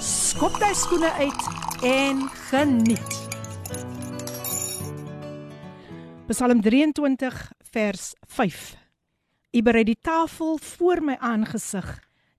skop jy skoene uit en geniet. Psalm 23 vers 5. U berei die tafel voor my aangesig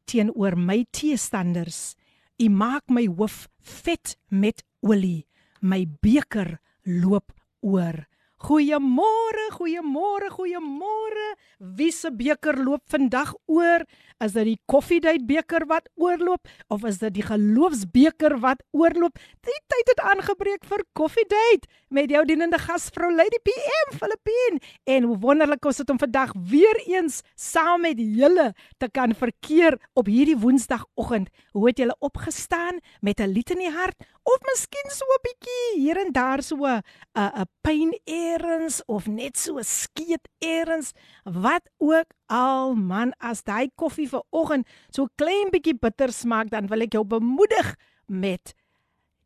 teenoor my teestanders. U maak my hoof vet met olie. My beker loop oor. Goeiemôre, goeiemôre, goeiemôre. Wie se beker loop vandag oor? Is dit die koffiedייט beker wat oorloop of is dit die geloofsbeker wat oorloop? Die tyd het aangebreek vir koffiedייט met jou dienende gasvrou Lady PM Filippine. En hoe wonderlik is dit om vandag weer eens saam met julle te kan verkeer op hierdie Woensdagoggend. Hoe het julle opgestaan met 'n lied in die hart of miskien so 'n bietjie hier en daar so 'n 'n pyn eerens of net so 'n skeet eerens wat ook al man as daai koffie vir oggend so klein bietjie bitter smaak dan wil ek jou bemoedig met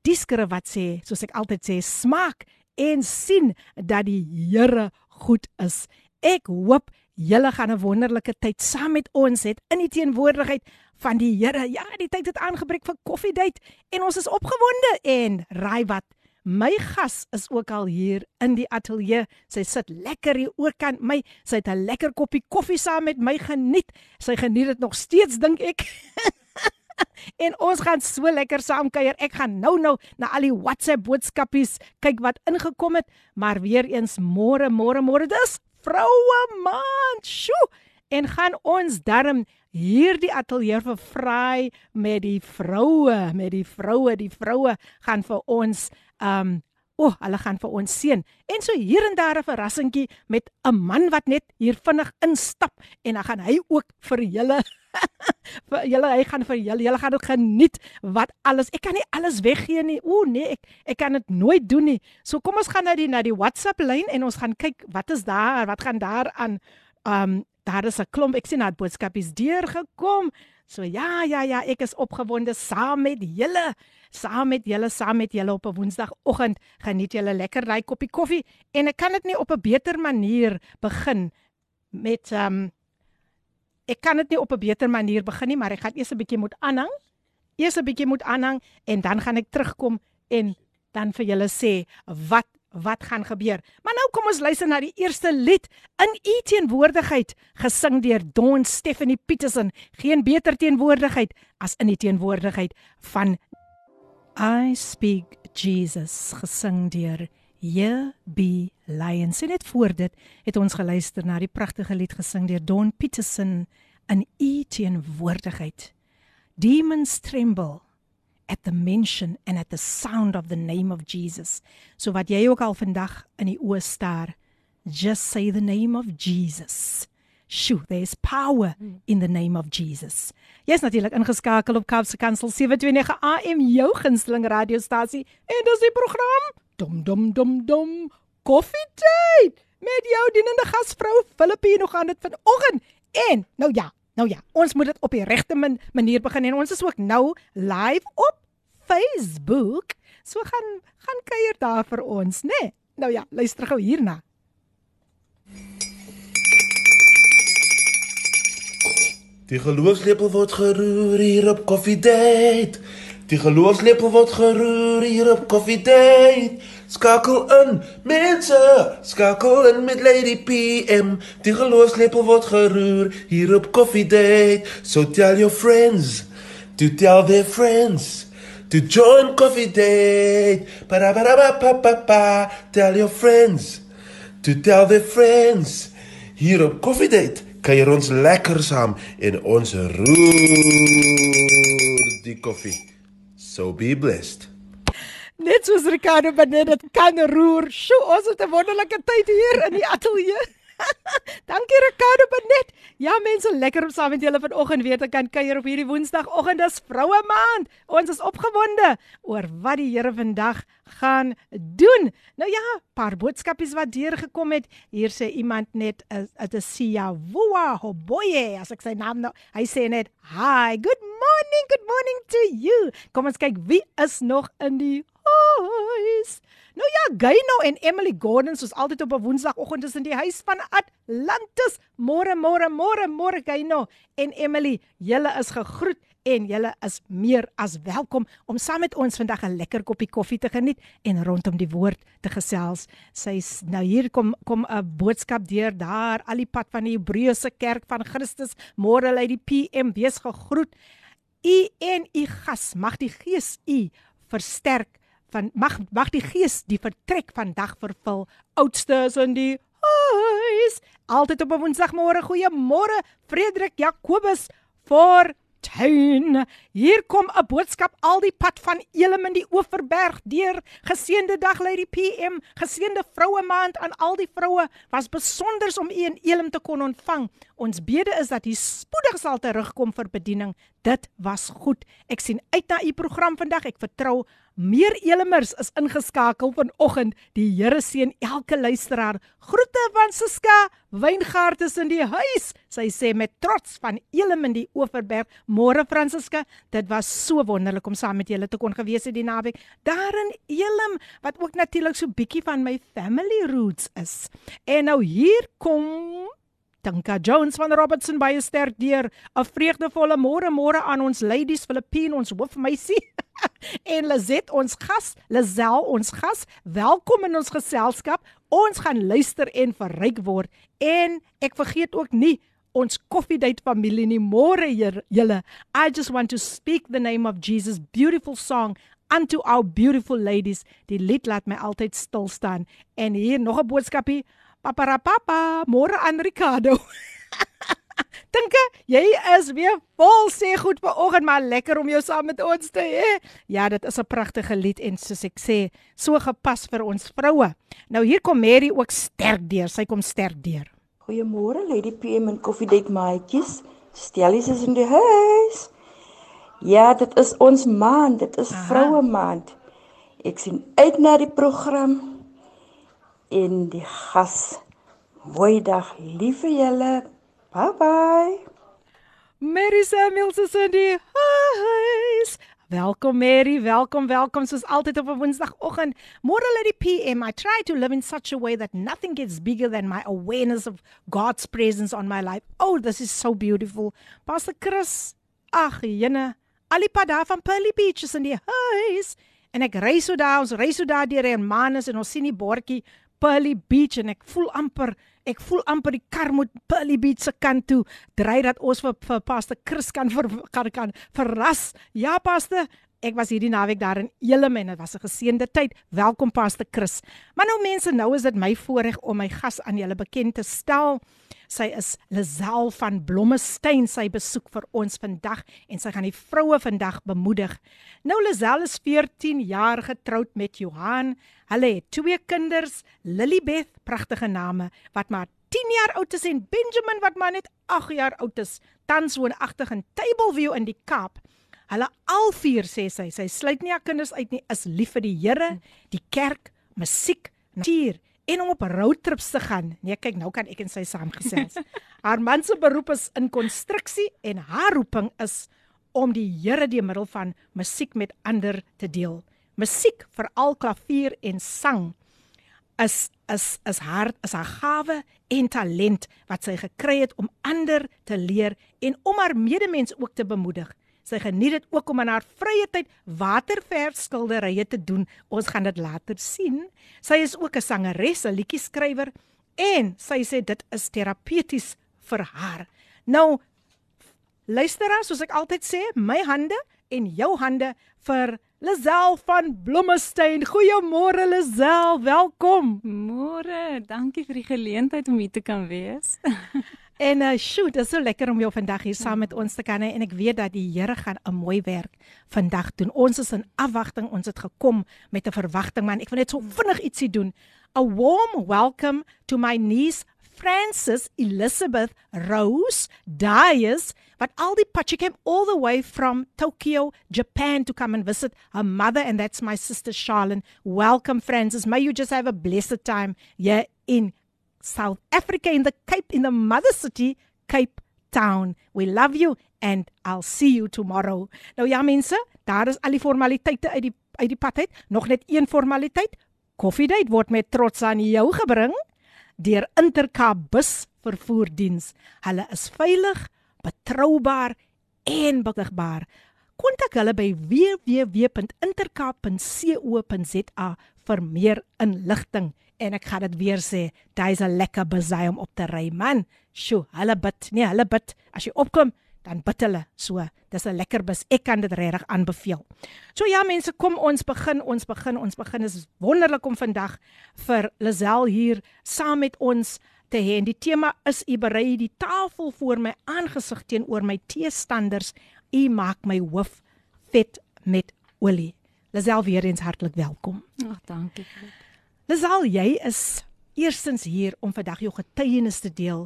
die skrif wat sê soos ek altyd sê smaak en sien dat die Here goed is. Ek hoop julle gaan 'n wonderlike tyd saam met ons het in die teenwoordigheid van die Here ja die tyd het aangebreek vir koffiedייט en ons is opgewonde en raai wat My gas is ook al hier in die ateljee. Sy sit lekker hier oorkant my. Sy het 'n lekker koppie koffie saam met my geniet. Sy geniet dit nog steeds dink ek. en ons gaan so lekker saam kuier. Ek gaan nou nou na al die WhatsApp boodskapies kyk wat ingekom het, maar weer eens môre môre môre dis vroue maand. Sjoe. En gaan ons darm hierdie ateljee vir vry met die vroue, met die vroue, die vroue gaan vir ons um o, oh, hulle gaan vir ons seën. En so hier en daar 'n verrassingkie met 'n man wat net hier vinnig instap en dan gaan hy ook vir julle vir julle hy gaan vir julle julle gaan dit geniet wat alles ek kan nie alles weggee nie o nee ek ek kan dit nooit doen nie so kom ons gaan na die na die WhatsApp lyn en ons gaan kyk wat is daar wat gaan daar aan um daar is 'n klomp ek sien dat boodskapies deurgekom So ja, ja, ja, ek is opgewonde saam met julle, saam met julle, saam met julle op 'n Woensdagoggend. Geniet julle lekker ry koppie koffie en ek kan dit nie op 'n beter manier begin met ehm um, ek kan dit nie op 'n beter manier begin nie, maar ek gaan eers 'n bietjie moet aanhang. Eers 'n bietjie moet aanhang en dan gaan ek terugkom en dan vir julle sê wat wat gaan gebeur. Maar nou kom ons luister na die eerste lied in u teenwoordigheid gesing deur Don Stephanie Petersen. Geen beter teenwoordigheid as in die teenwoordigheid van I Speak Jesus gesing deur JB Lions. En net voor dit het ons geluister na die pragtige lied gesing deur Don Petersen in u teenwoordigheid. Demons tremble at the mention and at the sound of the name of Jesus. So wat jy ook al vandag in die oë staar, just say the name of Jesus. Shoo, there's power in the name of Jesus. Jy's natuurlik ingeskakel op Kaapse Kansel 729 AM jou gunsteling radiostasie en dis die program Dom dom dom dom Coffee Date met jou dienende gasvrou Filippine gaan dit vanoggend en nou ja, Nou ja, ons moet dit op die regte man manier begin en ons is ook nou live op Facebook. So gaan gaan kuier daar vir ons, né? Nee? Nou ja, luister gou hierna. Die geloofslepel word geroer hier op Coffee Date. Die geloofslepel word geroer hier op Coffee Date. Skakel in, mense, skakel in met Lady PM. Die geloofslepel word geroer hier op Coffee Date. So tell your friends to tell their friends to join Coffee Date. Ba ba ba ba ba ba. Tell your friends to tell their friends hier op Coffee Date. Kuier ons lekker saam en ons roer die koffie. So be blessed. Net soos Ricardo Benet dit kan roer. Sjoe, ons het 'n wonderlike tyd hier in die ateljee. Dankie Ricardo Benet. Ja mense, lekker om saam met julle vanoggend weer te kan kuier op hierdie Woensdagoggend. Dis Vroue Maand. Ons is opgewonde oor wat die Here vandag gaan doen. Nou ja, paar boodskapies wat deurgekom het. Hier sê iemand net dit is Sia Woa Hoboye as ek sy naam nou. Hy sê net, "Hi, good morning, good morning to you." Kom ons kyk wie is nog in die. Nou ja, Gayno en Emily Gordon soos altyd op 'n Woensdagoggend is in die huis van Atlantis. Môre, môre, môre, môre Gayno en Emily, julle is gegroet en julle is meer as welkom om saam met ons vandag 'n lekker koppie koffie te geniet en rondom die woord te gesels. Sy's nou hier kom kom 'n boodskap deur daar al die pad van die Hebreëse kerk van Christus. Môre lê die PM wees gegroet. U en u gas mag die Gees u versterk van mag mag die gees die vertrek vandag vervul. Oudstes in die huis. Altyd op 'n Woensdagmôre. Goeiemôre Frederik Jakobus vir tuin. Hier kom 'n boodskap al die pad van Elim in die Oeverberg deur. Geseënde dag lê die PM. Geseënde vroue maand aan al die vroue. Was besonder om u in Elim te kon ontvang. Ons bede is dat u spoedig sal terugkom vir bediening. Dit was goed. Ek sien uit na u program vandag. Ek vertrou Meer Elimers is ingeskakel vanoggend. Die Here seën elke luisteraar. Groete van Siska Wyngaard is in die huis. Sy sê met trots van Elim in die Oeverberg. Môre Fransiska, dit was so wonderlik om saam met julle te kon gewees het die naweek. Daar in Elim wat ook natuurlik so bietjie van my family roots is. En nou hier kom Danka Jones van Robertson by 'n sterk deur. 'n Vreugdevolle môre môre aan ons ladies Filippine, ons hoofmeisie. en Lizet ons gas, Lazel ons gas. Welkom in ons geselskap. Ons gaan luister en verryk word. En ek vergeet ook nie ons koffiedייט familie nie. Môre julle. I just want to speak the name of Jesus beautiful song unto our beautiful ladies. Die lied laat my altyd stil staan. En hier nog 'n boodskapie. Paparapapa, môre aan Ricardo. Dinke, jy is weer vol sê goed vanoggend, maar lekker om jou saam met ons te hê. Ja, dit is 'n pragtige lied en soos ek sê, so gepas vir ons vroue. Nou hier kom Mary ook sterk deur. Sy kom sterk deur. Goeiemôre Lady PM en koffiedייט maatjies. Stellies is in die huis. Ja, dit is ons maand, dit is vroue maand. Ek sien uit na die program en die gas. Mooi dag, liewe julle. Bye bye. Mary Samuels is in die huis. Welkom Mary, welkom, welkom soos altyd op 'n Woensdagoggend. Môre lê die PM. I try to live in such a way that nothing gets bigger than my awareness of God's presence on my life. Oh, this is so beautiful. Pastor Chris, ag, jene, alipad daar van Pearly Beach is in die huis. En ek ry so daar, ons ry so daar deur en manus en ons sien die bordjie Pearly Beach en ek voel amper ek voel amper die kar moet Pearly Beach se kant toe dry dat ons vir, vir Pastor Chris kan ver, kan, kan verras. Ja Pastor, ek was hierdie naweek daar in Elim en dit was 'n geseënde tyd. Welkom Pastor Chris. Maar nou mense, nou is dit my voorreg om my gas aan julle bekend te stel. Sy is Lazel van Blommestein. Sy besoek vir ons vandag en sy gaan die vroue vandag bemoedig. Nou Lazel is 14 jaar getroud met Johan. Hulle het twee kinders, Lilybeth, pragtige name, wat maar 10 jaar oud is en Benjamin wat maar net 8 jaar oud is. Tans woonagtig in Tableview in die Kaap. Hulle al vier sê sy, sy sluit nie haar kinders uit nie, is lief vir die Here, die kerk, musiek, natuur en om op roadtrips te gaan. Nee, kyk, nou kan ek en sy saamgesels. haar man se beroep is in konstruksie en haar roeping is om die Here deur middel van musiek met ander te deel. Musiek, veral klavier en sang, is is is haar is haar gawe en talent wat sy gekry het om ander te leer en om haar medemens ook te bemoedig. Sy geniet dit ook om in haar vrye tyd waterverf skilderye te doen. Ons gaan dit later sien. Sy is ook 'n sangeres, 'n liedjie-skrywer en sy sê dit is terapeuties vir haar. Nou luisteraar, soos ek altyd sê, my hande en jou hande vir Lazel van Blommestein. Goeiemôre Lazel, welkom. Môre, dankie vir die geleentheid om hier te kan wees. En uh sjoe, dit is so lekker om jou vandag hier saam met ons te kan hê en ek weet dat die Here gaan 'n mooi werk vandag doen. Ons is in afwagting, ons het gekom met 'n verwagting man. Ek wil net so vinnig ietsie doen. A warm welcome to my niece Francis Elizabeth Rose Dias wat al die she came all the way from Tokyo, Japan to come and visit her mother and that's my sister Charlene. Welcome Francis. May you just have a blessed time here in South Africa in the Cape in the mother city Cape Town. We love you and I'll see you tomorrow. Nou ja mense, daar is al die formaliteite uit die uit die pad uit. Nog net een formaliteit. Koffiedייט word met trots aan jou gebring deur Intercape bus vervoerdiens. Hulle is veilig, betroubaar en besigbaar. Kontak hulle by www.intercape.co.za vir meer inligting. En ek gaan dit weer sê, dis 'n lekker besy om op te ry man. Sjoe, hulle bid, nee, hulle bid. As jy opkom, dan bid hulle so. Dis 'n lekker bus. Ek kan dit regtig aanbeveel. So ja mense, kom ons begin, ons begin, ons begin. Dit is wonderlik om vandag vir Lazel hier saam met ons te hê. En die tema is u berei die tafel voor my aangesig teenoor my teestanders. U maak my hoof vet met olie. Lazel weer eens hartlik welkom. Ag, dankie. Lazel, jy is eerstens hier om vandag jou getuienis te deel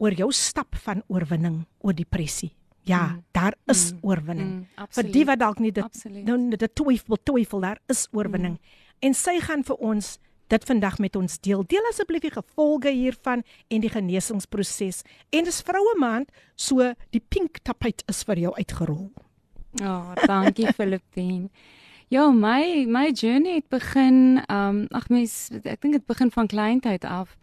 oor jou stap van oorwinning oor depressie. Ja, mm. daar is mm. oorwinning. Mm, vir die wat dalk nie dit absoluut. nou dit twyfel, twyfel, daar is oorwinning. Mm. En sy gaan vir ons dit vandag met ons deel. Deel asseblief die gevolge hiervan en die genesingsproses. En dis vroue maand, so die pink tapuit is vir jou uitgerol. Ja, oh, dankie Filippine. Ja, my my journey het begin, um, ag mens, ek dink dit begin van kleintyd af.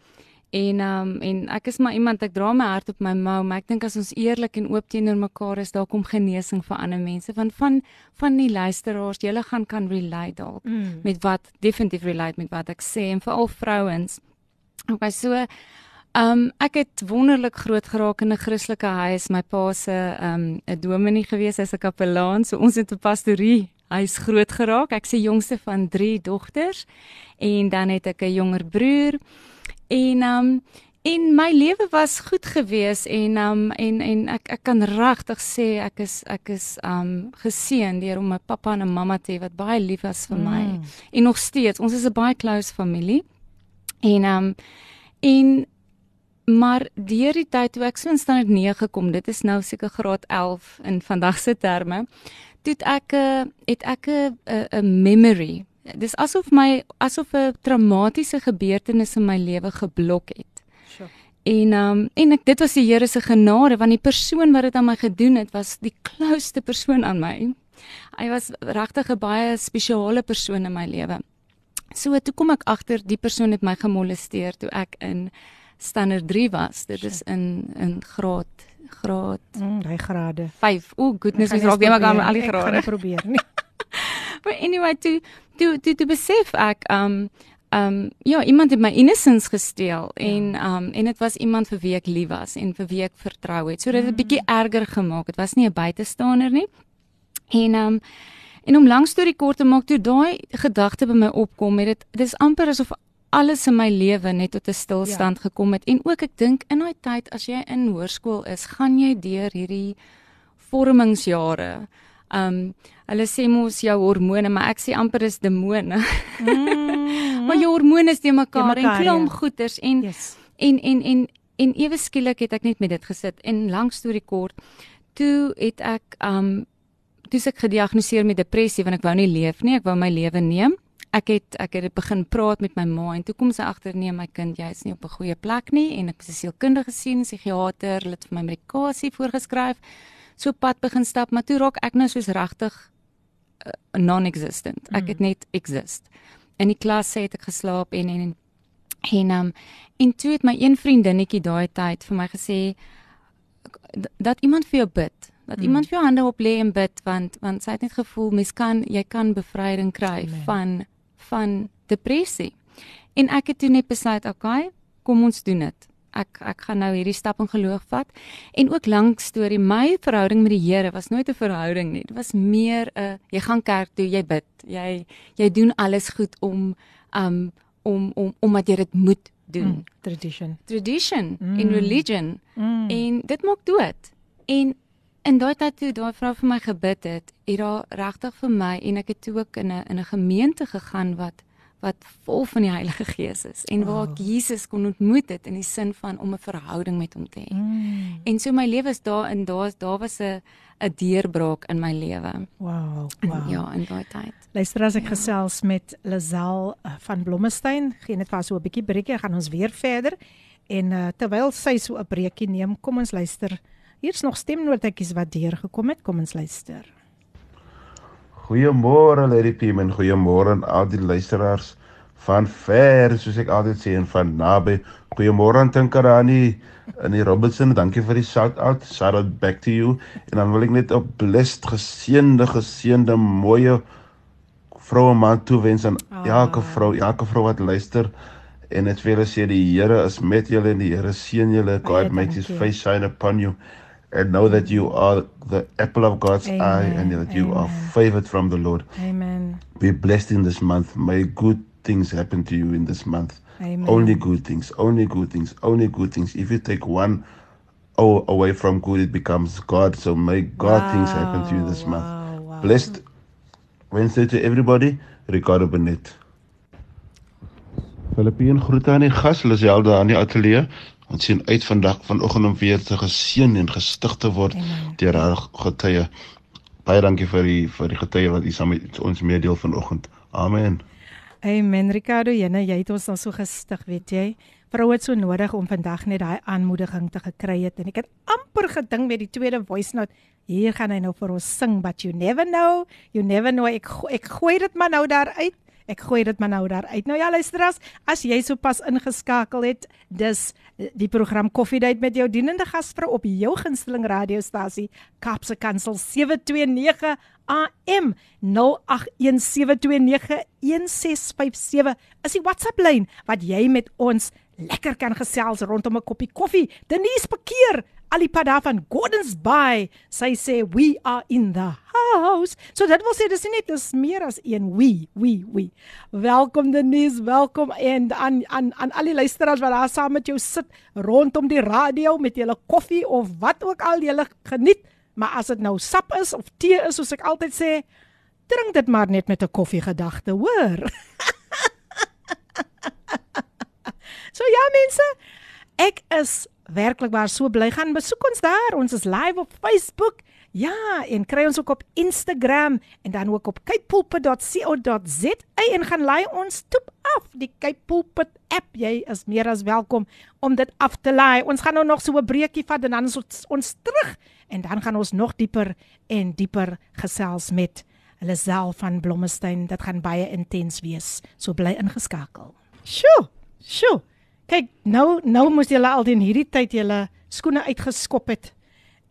En um, en ek is maar iemand ek dra my hart op my mou, maar ek dink as ons eerlik en oop teenoor mekaar is, daar kom genesing vir ander mense van van van die luisteraars, julle gaan kan relate dalk mm. met wat definitief relate met wat ek sê en veral vrouens. Okay, so ehm um, ek het wonderlik groot geraak in 'n Christelike huis. My pa se um, 'n dominee gewees, hy's 'n kapelaan, so ons het 'n pastorie Hy's groot geraak. Ek se jongste van 3 dogters en dan het ek 'n jonger broer. En um en my lewe was goed gewees en um en en ek ek kan regtig sê ek is ek is um geseën deur om 'n pappa en 'n mamma te hê wat baie lief was vir my. Mm. En nog steeds, ons is 'n baie close familie. En um en maar deur die tyd toe ek so in standaard 9 gekom, dit is nou seker graad 11 in vandag se terme, toe ek het ek 'n 'n memory dis asof my asof 'n traumatiese gebeurtenis in my lewe geblok het. Sure. En um en ek dit was die Here se genade want die persoon wat dit aan my gedoen het was die klouste persoon aan my. Hy was regtig 'n baie spesiale persoon in my lewe. So toe kom ek agter die persoon het my gemolesteer toe ek in standaard 3 was. Dit is in in graad graad. Mm, hy grade. 5. O, goodness, ek raak weer maar al die grade. Ek gaan probeer nie. But anyway, toe toe toe, toe besef ek um um ja, iemand het my innocence gesteel ja. en um en dit was iemand vir wie ek lief was en vir wie ek vertrou het. So dit het 'n mm. bietjie erger gemaak. Dit was nie 'n buitestander nie. En um en om lank storie kort te maak, toe daai gedagte by my opkom, het dit dis amper asof alles in my lewe net tot 'n stilstand ja. gekom het. En ook ek dink in daai tyd as jy in hoërskool is, gaan jy deur hierdie vormingsjare. Um hulle sê mos jou hormone, maar ek sê amper is demone. Mm. maar jou hormone is te mekaar en klomp ja. goeters en, yes. en en en en ewe skielik het ek net met dit gesit en lank storie kort. Toe het ek um toe ek gediagnoseer met depressie want ek wou nie leef nie, ek wou my lewe neem. Ek het ek het begin praat met my ma en toe kom sy agter nee my kind jy is nie op 'n goeie plek nie en ek is 'n sielkundige sien psigiater het vir my medikasie voorgeskryf so pad begin stap, maar toe raak ek nou soos regtig uh, non-existent. Ek mm. het net exist. In die klas het ek geslaap en en en um, en toe het my een vriendinnetjie daai tyd vir my gesê dat iemand vir jou bid dat mm. iemand vir jou hande op lê en bid want want sy het net gevoel mens kan jy kan bevryding kry Amen. van van depressie en ek het toe net besluit okay kom ons doen dit ek ek gaan nou hierdie stap in geloof vat. En ook lank storie, my verhouding met die Here was nooit 'n verhouding nie. Dit was meer 'n jy gaan kerk toe, jy bid. Jy jy doen alles goed om um om om omdat jy dit moet doen. Mm, tradition. Tradition mm. in religion. Mm. En dit maak dood. En in daai tyd toe daai vrou vir my gebid het, het daar regtig vir my en ek het toe ook in 'n in 'n gemeente gegaan wat wat vol van die Heilige Gees is en waar ek Jesus kon ontmoet het in die sin van om 'n verhouding met hom te hê. Mm. En so my lewe is daarin daar daar was 'n 'n deurbraak in my lewe. Wow, En wow. Ja, in daai tyd. Luister as ek ja. gesels met Lazel uh, van Blommestein, gee net vir so 'n bietjie breekie, gaan ons weer verder. En uh, terwyl sy so 'n breekie neem, kom ons luister. Hier's nog stemnotetjies wat deurgekom het. Kom ons luister. Goeiemôre Lady Pim en goeiemôre aan al die luisteraars van ver, soos ek altyd sê en van naby. Goeiemôre aan Tinkarani in die Robinson. Dankie vir die shout out. Shout out back to you. En dan wil ek net 'n blessed, geseënde, geseënde, mooie vroue man toewens aan elke vrou, elke vrou wat luister. En net vir julle sê die Here is met julle en die Here seën julle. God make his face shine upon you. And know that you are the apple of God's Amen, eye and that you are amen. favored from the Lord. Amen. Be blessed in this month. May good things happen to you in this month. Amen. Only good things, only good things, only good things. If you take one oh, away from good, it becomes God. So may God things happen to you this Wow, month. wow. Blessed Wednesday to everybody. Ricardo Benet. Filippien groete aan die gas, Lisel daar in die ateljee. Ons sien uit vandag vanoggend om weer te geseën en gestig te word Amen. deur haar getuie. Baie dankie vir die vir die getuie wat u saam met ons meedeel vanoggend. Amen. Amen Ricardo, jene, jy het ons al so gestig, weet jy. Vrou het so nodig om vandag net daai aanmoediging te gekry het en ek het amper gedink met die tweede voice note, hier gaan hy nou vir ons sing, but you never know, you never know. Ek ek gooi dit maar nou daar uit. Ek gooi dit maar nou daar uit. Nou ja, luisteras, as jy sopas ingeskakel het, dis die program Coffee Date met jou dienende gasvrou op jou gunsteling radiostasie Kaapse Kansel 729 AM 0817291657 is die WhatsApp lyn wat jy met ons lekker kan gesels rondom 'n koppie koffie. Denise Bekeer, Alipad daar van Gordons Bay. Sy sê we are in the house. So dit wil sê dis nie net dis meer as een we, we, we. Welkom Denise, welkom en aan aan aan al die luisteraars wat daar saam met jou sit rondom die radio met julle koffie of wat ook al julle geniet. Maar as dit nou sap is of tee is soos ek altyd sê, drink dit maar net met 'n koffiegedagte, hoor. so ja mense, ek is werklik waar so bly gaan besoek ons daar. Ons is live op Facebook. Ja, en kry ons ook op Instagram en dan ook op capepulpit.co.za en gaan laai ons toep af die Cape Pulpit app. Jy is meer as welkom om dit af te laai. Ons gaan nou nog so 'n breekie vat en dan is ons, ons terug en dan gaan ons nog dieper en dieper gesels met Lisel van Blommestein. Dit gaan baie intens wees. So bly ingeskakel. Sjoe, sjoe. Kyk, nou nou moes julle al in hierdie tyd julle skoene uitgeskop het.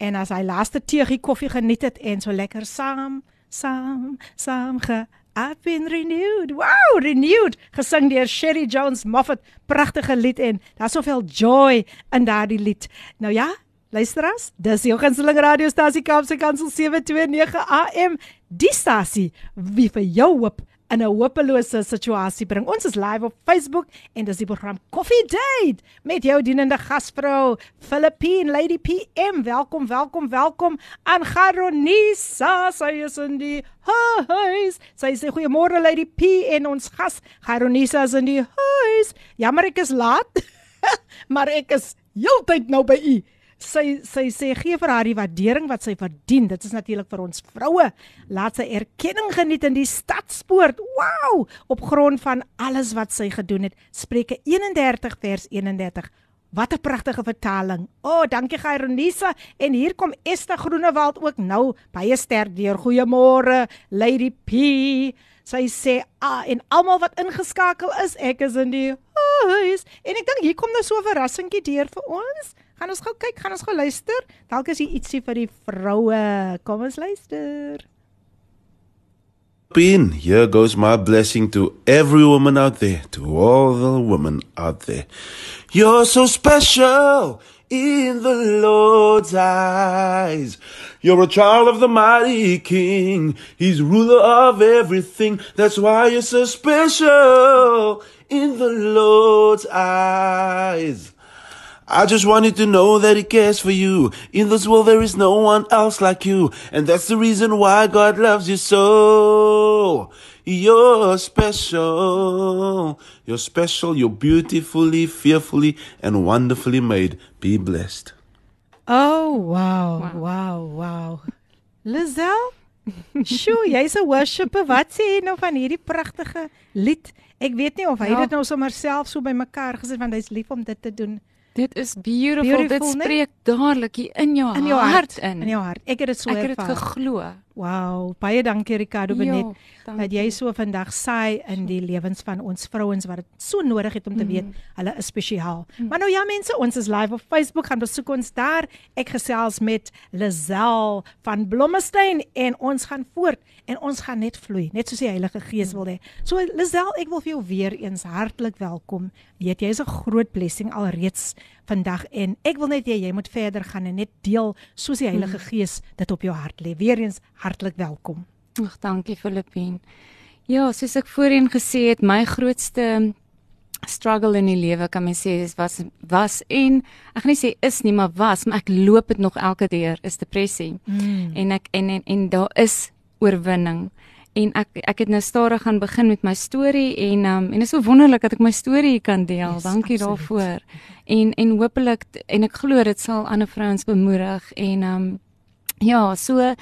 En as hy laaste teegie koffie geniet het en so lekker saam, saam, saam ge I've been renewed. Wow, renewed. Gesing deur Sherry Jones Moffat. Pragtige lied en daar's soveel joy in daardie lied. Nou ja, luisteras, dis jou gunsteling radiostasie Kaapse Kansel 729 AM. Die stasie wie vir jou hoop in 'n hopelose situasie bring. Ons is live op Facebook en dis die program Coffee Date met jou dienende gasvrou Philippine Lady PM. Welkom, welkom, welkom aan Garonisa. Sy is in die huis. Sy sê goeiemôre Lady P en ons gas Garonisa is in die huis. Jammer ek is laat, maar ek is heeltyd nou by u sy sy sê gee vir haar die waardering wat sy verdien. Dit is natuurlik vir ons vroue. Laat sy erkenning geniet in die stadspoort. Wow! Op grond van alles wat sy gedoen het. Spreuke 31 vers 31. Wat 'n pragtige vertaling. O, oh, dankie Gaironisa en hier kom Esther Groenewald ook nou baie sterk deur. Goeiemôre Lady P. Sy sê ah, en almal wat ingeskakel is, ek is in die huis. En ek dink hier kom nou so 'n verrassingkie deur vir ons. Gaan ons gou kyk, gaan ons gou luister. Dalk is ietsie vir die vroue. Kom ons luister. Here goes my blessing to every woman out there, to all the women out there. You're so special in the Lord's eyes. You're a child of the mighty King. He's ruler of everything. That's why you're so special in the Lord's eyes. I just wanted to know that He cares for you. In this world, there is no one else like you. And that's the reason why God loves you so. You're special. You're special. You're beautifully, fearfully, and wonderfully made. Be blessed. Oh, wow, wow, wow. Lisel? Sjoe, jy's 'n worshipper. Wat sê jy nou van hierdie pragtige lied? Ek weet nie of hy Ja. dit nou sommer self so bymekaar gesit want hy's lief om dit te doen Dit is beautiful. Beautiful, dit spreek dadelik hier in jou, in jou hart, hart in. in jou hart. Ek het dit so Ek het dit ervaar. geglo. Wow, baie dankie Ricardo Benet. Ja, dat jy so vandag saai in die lewens van ons vrouens wat dit so nodig het om te weet hulle is spesiaal. Maar nou ja mense, ons is live op Facebook, gaan besoek ons daar. Ek gesels met Lazel van Blommestein en ons gaan voort en ons gaan net vloei, net soos die Heilige Gees wil hê. So Lazel, ek wil vir jou weer eens hartlik welkom. Weet jy is 'n groot blessing alreeds vandag en ek wil net hê jy moet verder gaan en net deel soos die Heilige Gees dit op jou hart lê. Weer eens hartlik welkom. Ag, dankie Filippien. Ja, soos ek voorheen gesê het, my grootste struggle in die lewe kan mens sê is was was en ek gaan nie sê is nie, maar was, maar ek loop dit nog elke deur is depressie. Mm. En ek en en, en daar is oorwinning. En ek ek het nou stadig gaan begin met my storie en um en is so wonderlik dat ek my storie kan deel. Yes, Dankie absoluut. daarvoor. En en hopelik en ek glo dit sal ander vrouens bemoedig en um ja, so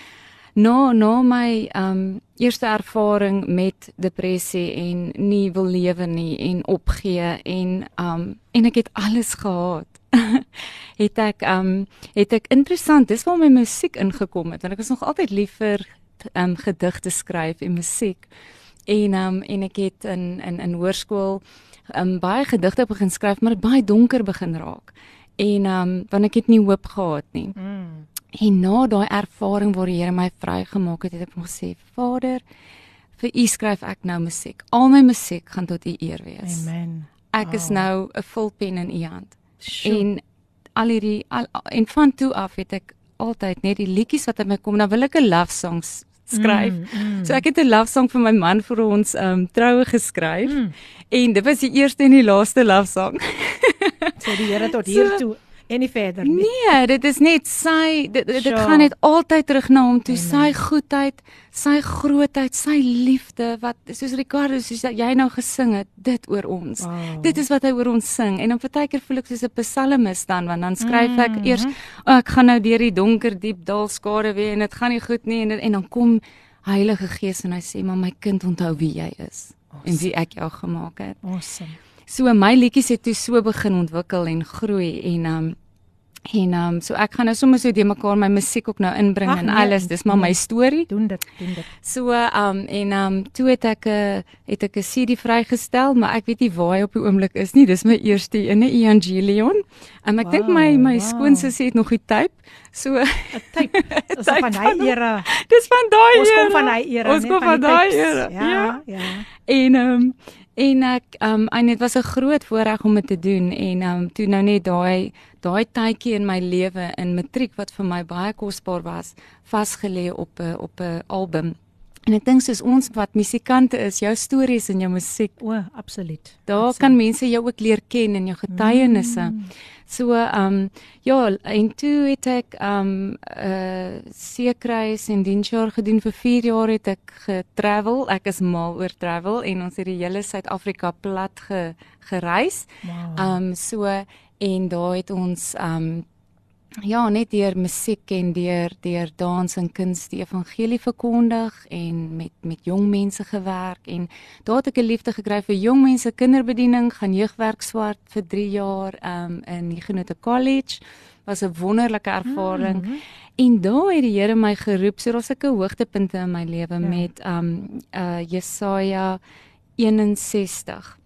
na na my um eerste ervaring met depressie en nie wil lewe nie en opgee en um en ek het alles gehad. het ek um het ek interessant, dis waar my musiek ingekom het want ek was nog altyd lief vir um gedigte skryf en musiek. En um en ek het in in in hoërskool um baie gedigte begin skryf, maar dit baie donker begin raak. En um want ek het nie hoop gehad nie. Mm. En na daai ervaring waar die Here my vrygemaak het, het ek hom gesê: "Vader, vir U skryf ek nou musiek. Al my musiek gaan tot U eer wees. Amen. Ek is Wow. nou 'n vulpen in U hand." Sjoe. En al hierdie al, en van toe af het ek altyd net die liedjies wat uit my kom, dan wil ek 'n love song skryf. Mm, mm. So ek het 'n love song vir my man vir ons um troue geskryf. Mm. En dit was die eerste en die laaste love song. sê die Here tot So- hier toe en nie verder nie. Nee, dit is net sy dit, dit, dit gaan net altyd terug na hom toe, sy goedheid, sy grootheid, sy liefde wat soos Ricardo soos jy nou gesing het, dit oor ons. Wow. Dit is wat hy oor ons sing en dan partykeer voel ek soos 'n psalmis dan want dan skryf ek Mhm. eers oh, ek gaan nou deur die donker diep dal skade weer en dit gaan nie goed nie en en dan kom Heilige Gees en hy sê maar my kind onthou wie jy is en wie ek jou gemaak het. awesome. So my liedjies het toe so begin ontwikkel en groei en um en um so ek gaan nou sommer so deur mekaar my musiek ook nou inbring Ag, en nee, alles. Dis maar my nee. storie. Doen dit, doen dit. So um en um toe het ek 'n het ek 'n CD vrygestel, maar ek weet nie waar hy op die oomblik is nie. Dis my eerste ene Evangelion. Um ek dink my Wow, my wow. skoonsussie het nog die tape. So 'n Typ. Dis van hy era. dis van daai Ons kom era. van hy era. Ons kom van die daai era. Ja, ja. En ehm um, en ek um, en dit was 'n groot voorreg om dit te doen en um, toe nou net daai daai tydjie in my lewe in matriek wat vir my baie kosbaar was, vasgelê op 'n op 'n album. En ek dink soos ons wat musikante is, jou stories en jou musiek, O, absoluut. daar Absoluut. kan mense jou ook leer ken en jou getuienisse. Mm. So ehm um, ja, en toe het ek ehm um, uh seekruis en diensjaar gedoen vir 4 jaar het ek getravel. Ek is mal oor travel en ons het die hele Suid-Afrika plat ge, gereis. Wow. Ehm um, so en daar het ons ehm um, ja, net deur musiek en deur deur dans en kuns die evangelie verkondig en met met jong mense gewerk en daar het ek 'n liefde gekry vir jong mense kinderbediening, gaan jeugwerk swart vir 3 jaar um in die Genote College. Was 'n wonderlike ervaring. Mhm. En daar het die Here my geroep. So daar's 'n hoogtepunte in my lewe Ja. met um uh Jesaja 61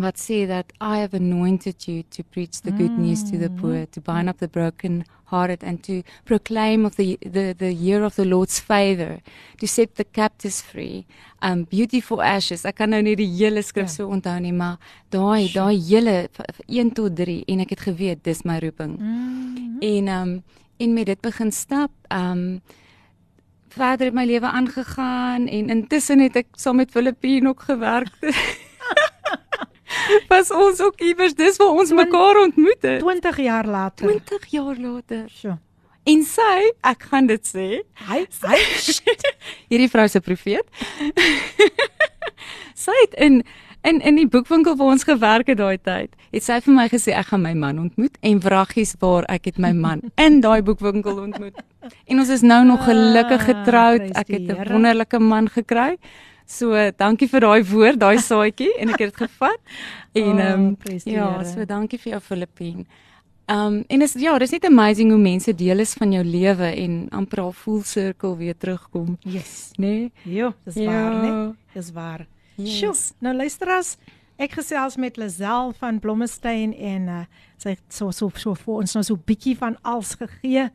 wat sê dat I have anointed you to preach the good news to the poor, to bind up the broken hearted and to proclaim of the the the year of the Lord's favor, to set the captives free. Um beautiful ashes. Ek kan nou nie die hele skrif Ja. so onthou nie, maar daai daai hele v- v- 1 tot 3 en ek het geweet dis my roeping. Mm. En um en met dit begin stap. Um verder het my lewe aangegaan en intussen het ek saam met Filippine ook gewerk. Was ons ook iewers dis waar ons mekaar ontmoet het. 20 jaar later. 20 jaar later. Sjoe. En sy, ek gaan dit sê, Hy hy hierdie vrou se profeet. sy het in in in die boekwinkel waar ons gewerk het daai tyd, het sy vir my gesê ek gaan my man ontmoet en wraggies waar ek het my man in daai boekwinkel ontmoet. En ons is nou nog gelukkig Ah, getroud. prys Ek het 'n wonderlike man gekry. So dankie vir daai woord, daai saadjie en ek het dit gevat. En Oh, ehm um, prys die ja, so dankie vir jou Filippien. Ehm um, en is ja, dis net amazing hoe mense deel is van jou lewe en amper al full circle weer terugkom, Yes. nê? Nee? Jo, dis Ja. waar, né? Dis waar. Yes. Sjoe, nou luister as ek gesels met Lazel van Blommestein en uh, sy het so so so vir ons nou so bietjie van als gegee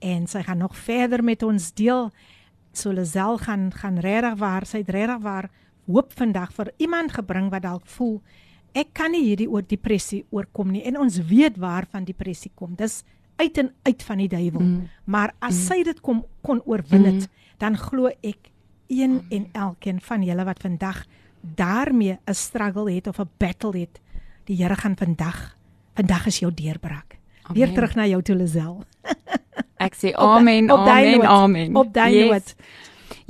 en sy gaan nog verder met ons deel. So Lazel gaan gaan regtig waar, sy het regtig waar hoop vandag vir iemand gebring wat dalk voel ek kan nie hierdie oor depressie oorkom nie en ons weet waar van depressie kom. Dis uit en uit van die duiwel. Mm. Maar as mm. sy dit kom kon oorwin het, mm. dan glo ek een en elkeen van julle wat vandag daarmee 'n struggle het of 'n battle het, die Here gaan vandag vandag is jou deurbraak. Weer Amen. terug na jou toe Lisel. Ek sê Op amen, op daai amen, noot, amen. op daai Yes. noot.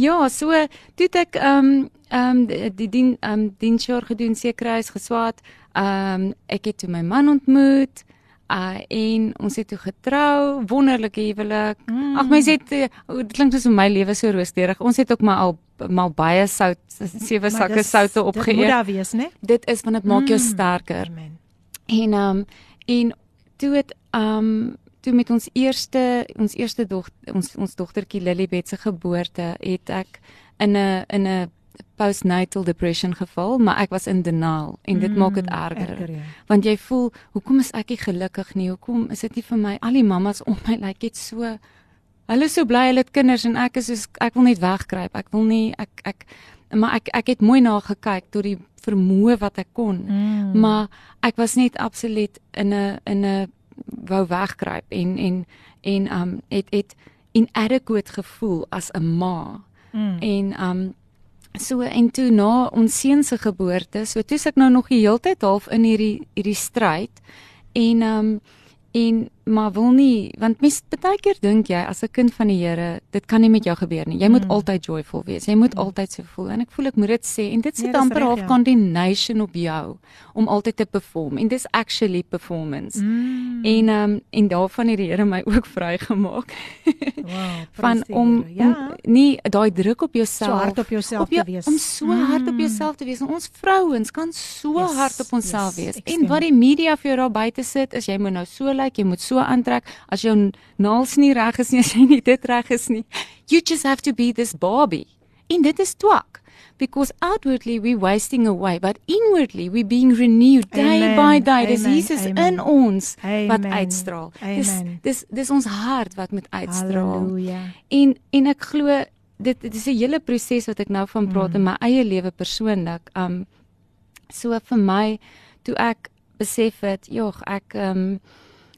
Ja, so toe ek ehm um, ehm um, die die dien ehm um, diensjaar gedoen sekerheid geswaat. Ehm um, ek het toe my man ontmoet. Uh en ons het toe getrou, wonderlike huwelik. Mm. Ag mens het uh, dit klink soos my lewe so rooskleurig. Ons het ook maar al maar baie sout sewe sakke dis- soutte Dit moet opgeëet. daar wees, né? Dit is van dit maak jou Mm. sterker. Amen. En ehm um, en toe het ehm um, toe met ons eerste ons eerste dogter ons ons dogtertjie Lilybet se geboorte het ek in 'n in 'n postnatal depression geval, maar ek was in denial en dit mm, maak dit erger. erger, ja. Want jy voel, hoekom is ek nie gelukkig nie? Hoekom is dit nie vir my? Al die mammas om my lyk like, net so Hulle is so bly hulle het kinders en ek is soos ek wil net wegkruip. Ek wil nie ek ek maar ek ek het mooi na gekyk tot die vermoë wat ek kon. Mm. Maar ek was net absoluut in 'n in 'n wou wegkruip en en en um het het inadequate gevoel as 'n ma. Mm. En um so en toe na ons seun se geboorte, so toe ek nou nog die heeltyd half in hierdie hierdie stryd en um en maar wil nie want mens baie keer dink jy as 'n kind van die Here, dit kan nie met jou gebeur nie. Jy moet Mm. altyd joyful wees. Jy moet altyd so voel en ek voel ek moet dit sê en dit sit dis amper half ja. condemnation op jou om altyd te perform en dis actually performance. Mm. En um en daarvan het die Here my ook vrygemaak wow, van om, ja, om nie daai druk op so jouself hard op jouself op jou, te wees. om so hard op Mm. jouself te wees. En ons vrouens kan so Yes, hard op onsself yes, wees. ek En wat die media vir jou daar buite sit, is jy moet nou so lyk, like, jy moet so aantrek. As jou naels nie reg is nie, as jy nie dit reg is nie, you just have to be this Barbie. En dit is twak. Because outwardly we wasting away, but inwardly we being renewed day Amen, by day. Dis Jesus amen. in ons wat Amen, uitstraal. Dis dis dis ons hart wat moet uitstraal. Halleluja. En en ek glo dit dit is 'n hele proses wat ek nou van praat in my eie lewe persoonlik. Um so vir my toe ek besef het, jog, ek um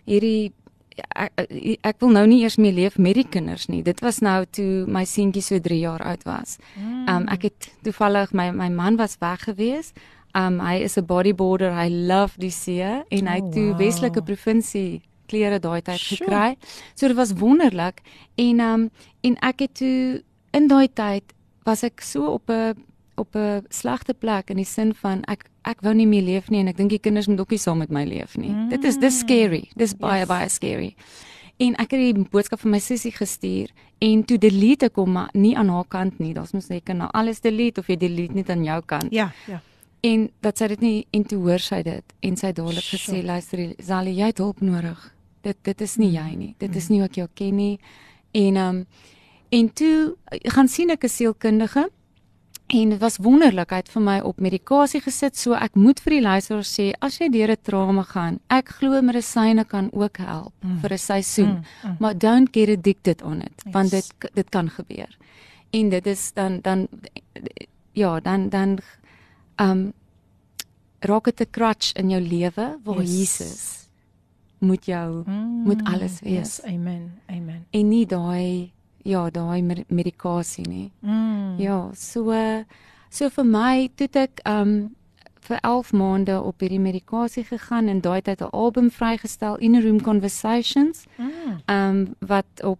hierdie ek, ek ek wil nou nie eers meer leef met die kinders nie. Dit was nou toe my seentjie so 3 jaar oud was. Um ek het toevallig my my man was weg gewees. Um hy is 'n bodyboarder. Hy love die see en hy het Oh, toe wow. Weselike provinsie klere daai tyd gekry. So dit was wonderlik en um en ek het toe in daai tyd was ek so op 'n op 'n slegte plek in die sin van ek ek wou nie meer leef nie en ek dink die kinders moet ook nie saam met my leef nie. Mm. Dit is dis scary. Dis baie Yes. baie scary. En ek het die boodskap vir my sussie gestuur en toe delete ek hom maar nie aan haar kant nie. Daar's mos net nou alles delete of jy delete net aan jou kant. Ja, ja. En dat sy dit nie en toe hoor sy dit en sy dadelik Sjoe. gesê luister Sally, jy het hulp nodig. Dit dit is nie jy nie. Dit is nie ek jou ken nie. En ehm um, en toe eh, gaan sien ek 'n sielkundige en dit was wonderlik. Hy het vir my op medikasie gesit, so ek moet vir die luisteraars sê as jy deur 'n trauma gaan, ek glo medisyne kan ook help mm. vir 'n seisoen. Mm, mm. Maar don't get addicted on it, Yes. want dit dit kan gebeur. En dit is dan dan ja, dan dan ehm um, raak dit 'n crutch in jou lewe waar Yes. Jesus moet jou Mm, moet alles wees Yes, amen. Amen. en nie daai ja, daai med- medikasie nie. Mm. Ja, so so vir my toe ek um vir 11 maande op hierdie medikasie gegaan en daai tyd 'n album vrygestel In Room Conversations. Mm. Um, wat op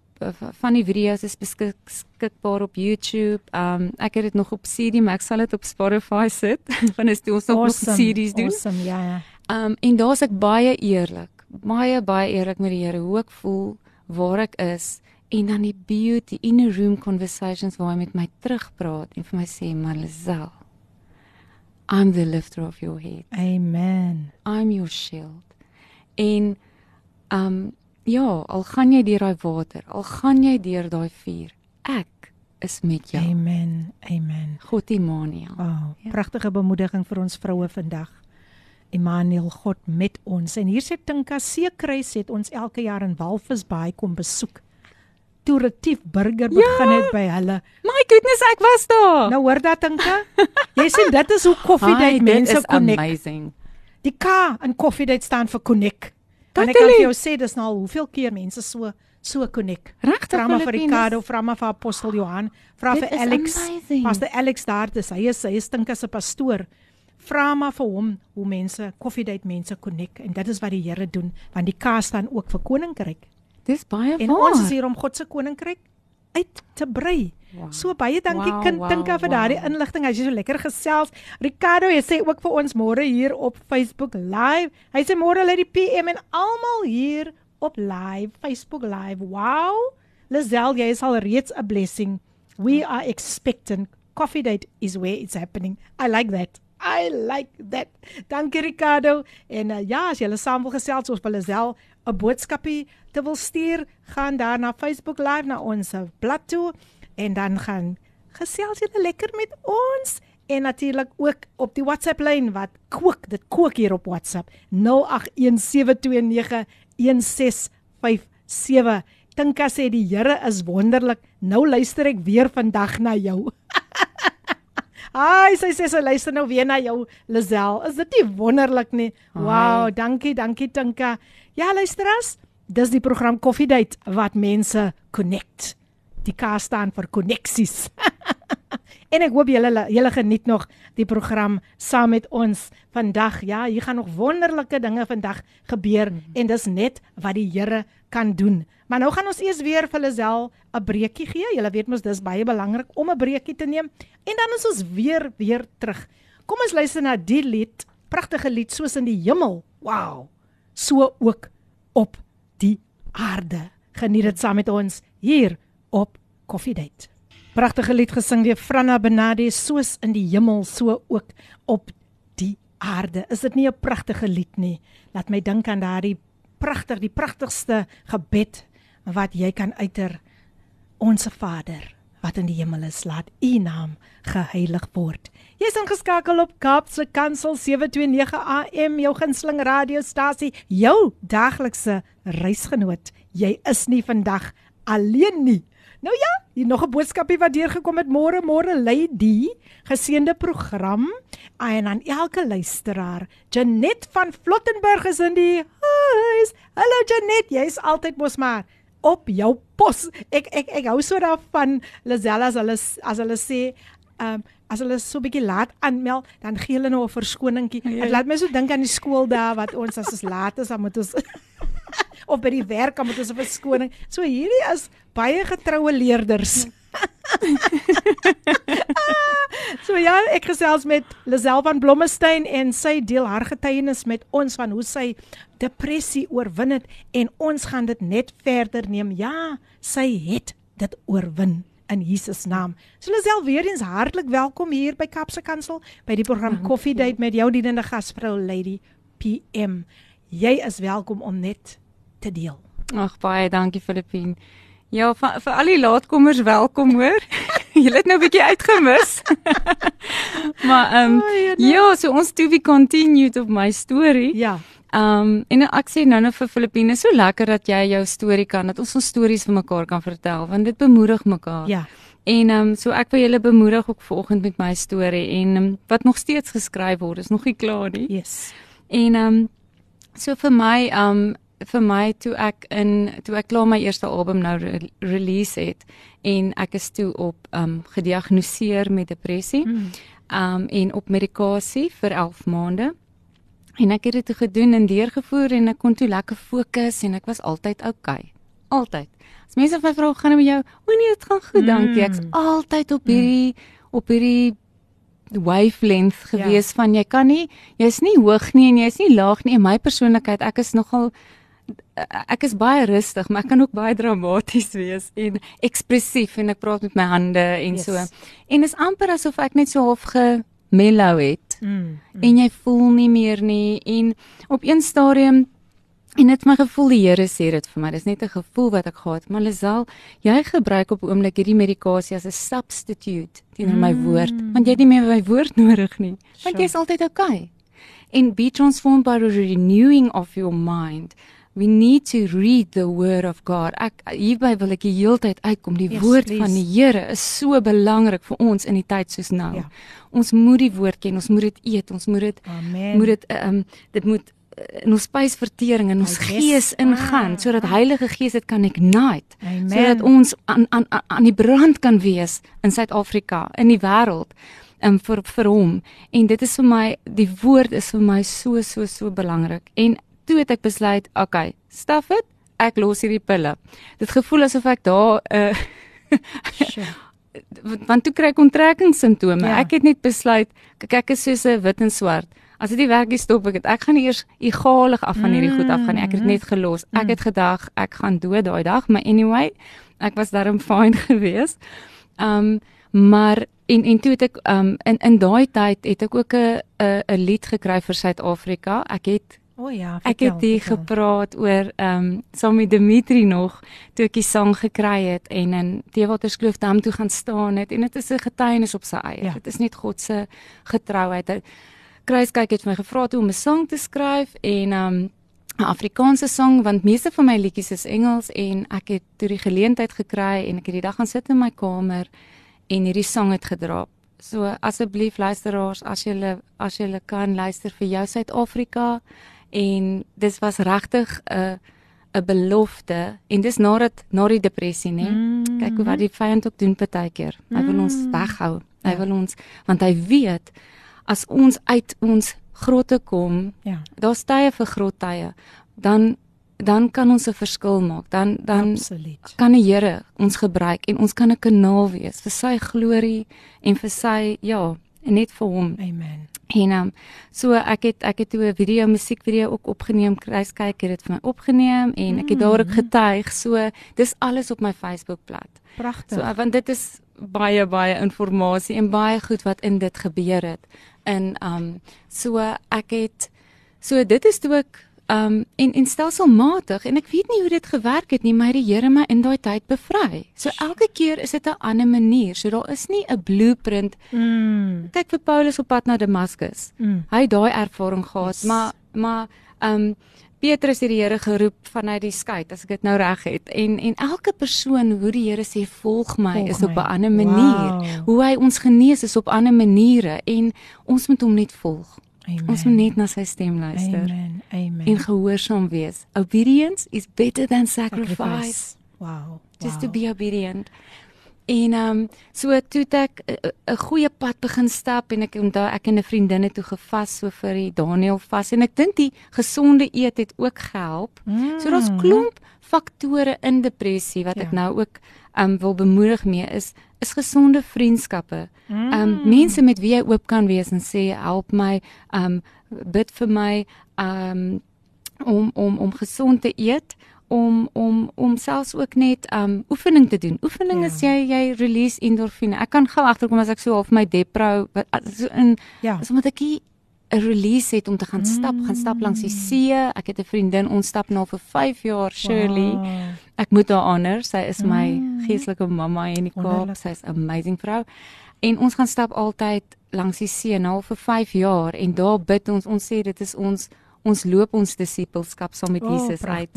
van die video's is beskikbaar op YouTube. Um, ek het dit nog op CD, maar ek sal dit op Spotify sit. Want is dit ons Awesome, nog CD's doen. Awesome, ja ja. Um, en daar's ek baie eerlik, baie baie eerlik met die Here hoe ek voel, waar ek is en dan die beauty in a room conversations waar hy met my terugpraat en vir my sê Marlizel I'm the lifter of your head. Amen. I'm your shield. En um ja, al gaan jy deur daai water, al gaan jy deur daai vuur, ek is met jou. Amen. Amen. God Immanuel. Oh, Ja. pragtige bemoediging vir ons vroue vandag. Immanuel God met ons. En hier sê Tinka Seekruis het ons elke jaar in Walvisbaai kom besoek. Toe Retief Burger begin Ja. het by hulle. My goodness, ek was daar. Nou hoor dat Tinka? Jy sien dit is hoe Coffee Hi, Date dit mense connect. Amazing. Die K in Coffee Date staan vir connect. En ek kan Totally. vir jou sê dis nou al hoeveel keer mense so so connect. Regtig Vra maar vir. Ricardo, vra maar vir Apostel Johan, vra vir Alex. amazing. Pastor Alex daar, dis hy is hy is dink as 'n pastoor. Vra maar vir hom hoe mense coffee date mense connect en dit is wat die Here doen want die K staan ook vir koninkryk. Dis baie En waar. ons is hier om God se koninkryk uit te brei. Wow. So baie dankie Wow, kind wow, Tinka vir daardie wow. inligting. As jy so lekker gesels. Ricardo, jy sê ook vir ons môre hier op Facebook live. Hy sê môre lê die PM en almal hier op live, Facebook live. Wow. Lazel, jy is al reeds 'n blessing. We are expectant. Coffee date is where it's happening. I like that. I like that. Dankie Ricardo. En uh, ja, as jy hulle saam wil gesels of hulle self 'n boodskapie te wil stuur, gaan daar na Facebook live na ons blad toe en dan gaan gesels julle lekker met ons en natuurlik ook op die WhatsApp lyn wat kook, dit kook hier op WhatsApp 0817291657. Tinka sê die Here is wonderlik. Nou luister ek weer vandag na jou. Ai, sy sê sy luister nou weer na jou Lazel. Is dit nie wonderlik nie? Wow, dankie, dankie Tinka. Ja, luisteras, dis die program Coffee Date wat mense connect. Die K staan vir koneksies. en ek hoop julle julle geniet nog die program saam met ons vandag. Ja, hier gaan nog wonderlike dinge vandag gebeur en dis net wat die Here kan doen. Maar nou gaan ons eers weer vir Lazel 'n breekie gee. Julle weet mos dis baie belangrik om 'n breekie te neem en dan is ons weer weer terug. Kom ons luister na die lied, pragtige lied soos in die hemel. Wow. So ook op die aarde. Geniet dit saam met ons hier op Coffee Date. Pragtige lied gesing deur Franna Benade soos in die hemel so ook op die aarde. Is dit nie 'n pragtige lied nie? Laat my dink aan daardie pragtig, die pragtigste gebed wat jy kan uiter. Onse Vader wat in die hemel is, laat U naam geheilig word. Jy's ingeskakel op Kaapse Kansel 729 AM, jou gunsteling radiostasie, jou daglikse reisgenoot. Jy is nie vandag alleen nie. Nou ja, hier nog 'n boodskapie wat deurgekom het môre môre die geseënde program en aan elke luisteraar. Janet van Flottenburg is in die huis. Hallo Janet, jy's altyd mos maar op jou pos. Ek ek ek hou so daarvan Lazella as hulle as hulle sê ehm um, as hulle so 'n bietjie laat aanmeld, dan gee hulle nou 'n verskoningkie. Dit laat my so dink aan die skool daar wat ons as ons laat is, dan moet ons of by die werk dan moet ons 'n verskoning. So hierdie is baie getroue leerders. so ja, ek gesels met Lazel van Blommestein en sy deel haar getuienis met ons van hoe sy depressie oorwin het en ons gaan dit net verder neem. Ja, sy het dit oorwin in Jesus naam. So Lazel weer eens hartlik welkom hier by Kapse Kansel by die program Coffee Date met jou dienende gasvrou Lady PM. Jy is welkom om net te deel. Ag baie dankie Filippine. Ja, vir, vir al die laatkomers welkom hoor. Julle het nou 'n bietjie uitgemis. maar ehm um, ja, so ons to be continued op my storie. Ja. Ehm um, en ek sê nou nou vir Filippine, so lekker dat jy jou storie kan, dat ons ons stories vir mekaar kan vertel, want dit bemoedig mekaar. Ja. En ehm um, so ek wil julle bemoedig ook vanoggend met my storie en um, wat nog steeds geskryf word, is nog nie klaar nie. Yes. En ehm um, so vir my ehm um, vir my toe ek in toe ek klaar my eerste album nou re release het en ek is toe op um gediagnoseer met depressie. Mm. Um en op medikasie vir 11 maande. En ek het dit gedoen en deurgevoer en ek kon toe lekker fokus en ek was altyd oukei. Okay. Altyd. As mense my vra, "Gaan dit met jou?" O nee, dit gaan goed, dankie. Ek's Mm. altyd op hierdie op hierdie wavelength gewees ja. van jy kan nie jy's nie hoog nie en jy's nie laag nie. In my persoonlikheid, ek is nogal ek is baie rustig, maar ek kan ook baie dramaties wees en ekspressief en ek praat met my hande en Yes. so. En is amper asof ek net so half gemellow het Mm. en jy voel nie meer nie en op een stadium en dit my gevoel die Here sê dit vir my dis net 'n gevoel wat ek gehad maar Lisel jy gebruik op 'n oomblik hierdie medikasie as 'n substitute teenoor my woord want jy het nie meer my woord nodig nie want Sure. jy's altyd okay en be transformed by the renewing of your mind we need to read the word of God ek hierby wil ek die heeltyd uitkom die Yes, woord please. van die Here is so belangrik vir ons in die tyd soos nou Ja. ons moet die woord ken ons moet dit eet ons moet dit moet dit ehm um, dit moet eh, in ons spysvertering en ons yes. gees ingaan sodat ah. Heilige Gees dit kan ignite Amen. sodat ons aan aan aan- aan die brand kan wees in Suid-Afrika in die wêreld um, vir vir hom en dit is vir my die woord is vir my so so so belangrik en toe het ek besluit okay staf dit ek los hierdie pille dit gevoel asof ek daar uh, Sure. want toe kry ek onttrekkingssimptome. Ja. Ek het net besluit, kyk ek is soos 'n wit en swart. As dit nie werk nie, stop ek dit. Ek gaan nie eers egalig af van hierdie goed af gaan nie. Ek het dit net gelos. Ek het gedag ek gaan dood daai dag, maar anyway, ek was darm fine geweest. Um maar en en toe het ek um in in daai tyd het ek ook 'n 'n 'n lied gekry vir Suid-Afrika. Ek het O ja, Ek vertel, het hier vertel. gepraat oor ehm um, saam met Dimitri nog toe ek die sang gekry het en in Teewaterskloof dam toe gaan staan het en dit is 'n getuienis op sy eie. Ja. Dit is net God se getrouheid. Kruiskyk het my gevra toe om 'n sang te skryf en ehm um, 'n Afrikaanse sang want meeste van my liedjies is Engels en ek het toe die geleentheid gekry en ek het die dag gaan sit in my kamer en hierdie sang het gedrop. So asseblief luisteraars, as julle as julle kan luister vir jou Suid-Afrika en dis was regtig 'n 'n belofte en dis nadat na die depressie nê. Mm. Kyk hoe wat die vyand ook doen partykeer. Hy wil ons weghou. Hy Ja. wil ons want hy weet as ons uit ons grotte kom, Ja, daar's tye vir grottye, dan dan kan ons 'n verskil maak. Dan dan absoluut. kan die Here ons gebruik en ons kan 'n kanaal wees vir sy glorie en vir sy ja, net vir hom. Amen. En um, so ek het ek het toe 'n video musiekvideo ook opgeneem. Kruiskyk het dit vir my opgeneem en ek het daar ook getuig. So dis alles op my Facebookblad. Pragtig. So want dit is baie baie inligting en baie goed wat in dit gebeur het. En um so ek het so dit is toe ek um en en stelselmatig en ek weet nie hoe dit gewerk het nie, maar die Here my in daai tyd bevry. So elke keer is dit 'n ander manier. So daar is nie 'n blueprint. mm. Kyk vir Paulus op pad na Damaskus. Mm. Hy het daai ervaring gehad, Yes. maar maar um Petrus het die Here geroep vanuit die skei, as ek dit nou reg het. En en elke persoon hoe die Here sê volg my Volg is op. 'n ander manier. Wow. Hoe hy ons genees is op ander maniere en ons moet hom net volg. Amen. Ons moet net na sy stem luister Amen. Amen. en gehoorsaam wees. Obedience is better than sacrifice. Wow. Just wow. to be obedient. En ehm um, so toe ek 'n- 'n goeie pad begin stap en ek onthou ek en 'n vriendin het toe gevas so vir die Daniel vas en ek dink die gesonde eet het ook gehelp. Mm. So daar's klomp faktore in depressie wat Ja. ek nou ook ehm um, wil bemoedig mee is is gesonde vriendskappe. Mm. Ehm um, mense met wie jy oop kan wees en sê help my, ehm um, bid vir my, ehm um, om om om gesond te eet om om om selfs ook net um oefening te doen. Oefening Ja. is jy jy release endorfine. Ek kan gou agterkom as ek so half my depro so in Ja. is omdat ek hier 'n release het om te gaan stap, gaan stap langs die see. Ek het 'n vriendin, ons stap nou vir 5 jaar, Shirley. Wow. Ek moet haar honor. Sy is my Mm. geestelike mamma in die Kaap. Sy's 'n amazing vrou. En ons gaan stap altyd langs die see nou vir 5 jaar en daar bid ons. Ons sê dit is ons ons loop ons disippelskap saam met O, Jesus uit.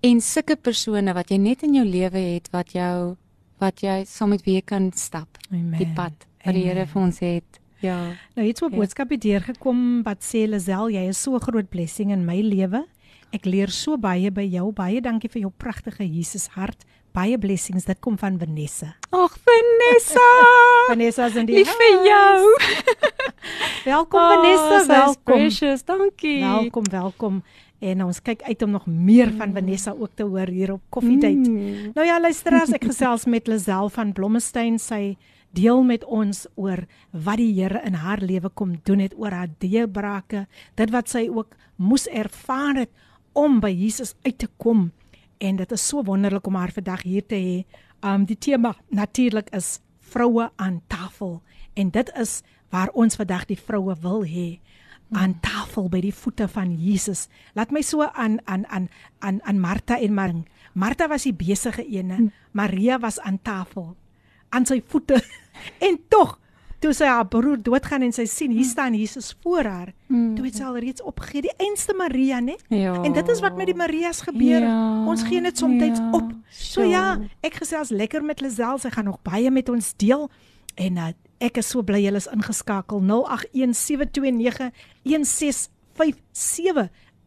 En sulke persone wat jy net in jou lewe het wat jou wat jy saam met wie kan stap, Amen. die pad wat die Here vir ons het. Ja. Nou iets op Ja. boodskap het deurgekom wat sê Lisel, jy is so 'n groot blessing in my lewe Ek leer so baie by jou. Baie dankie vir jou pragtige Jesus hart. Baie blessings. Dit kom van Vanessa. Ag Vanessa. Vanessa is in die Lief vir jou. Welkom Oh, Vanessa, sy's welkom. Precious, dankie. Welkom, welkom. En ons kyk uit om nog meer van Vanessa ook te hoor hier op Coffee Date. Mm. Nou ja, luisteraars, ek gesels met Lisel van Blommestein. Sy deel met ons oor wat die Here in haar lewe kom doen het oor haar deurbrake, dit wat sy ook moes ervaar het om by Jesus uit te kom. En dit is so wonderlik om haar vandag hier te hê. Um die tema natuurlik is vroue aan tafel en dit is waar ons vandag die vroue wil hê aan tafel by die voete van Jesus. Laat my so aan aan aan aan aan Martha en Maria. Martha was die besige ene, Maria was aan tafel aan sy voete. En tog toe sy haar broer doodgaan en sy sien hier staan Jesus voor haar, toe het sy al reeds opgegee, die einste Maria, né? Ja. En dit is wat met die Marias gebeur. Ja, ons gee net soms ja, op. So sure. ja, ek gesels lekker met Lisel. Sy gaan nog baie met ons deel. En uh, ek is so bly julle is ingeskakel. 0817291657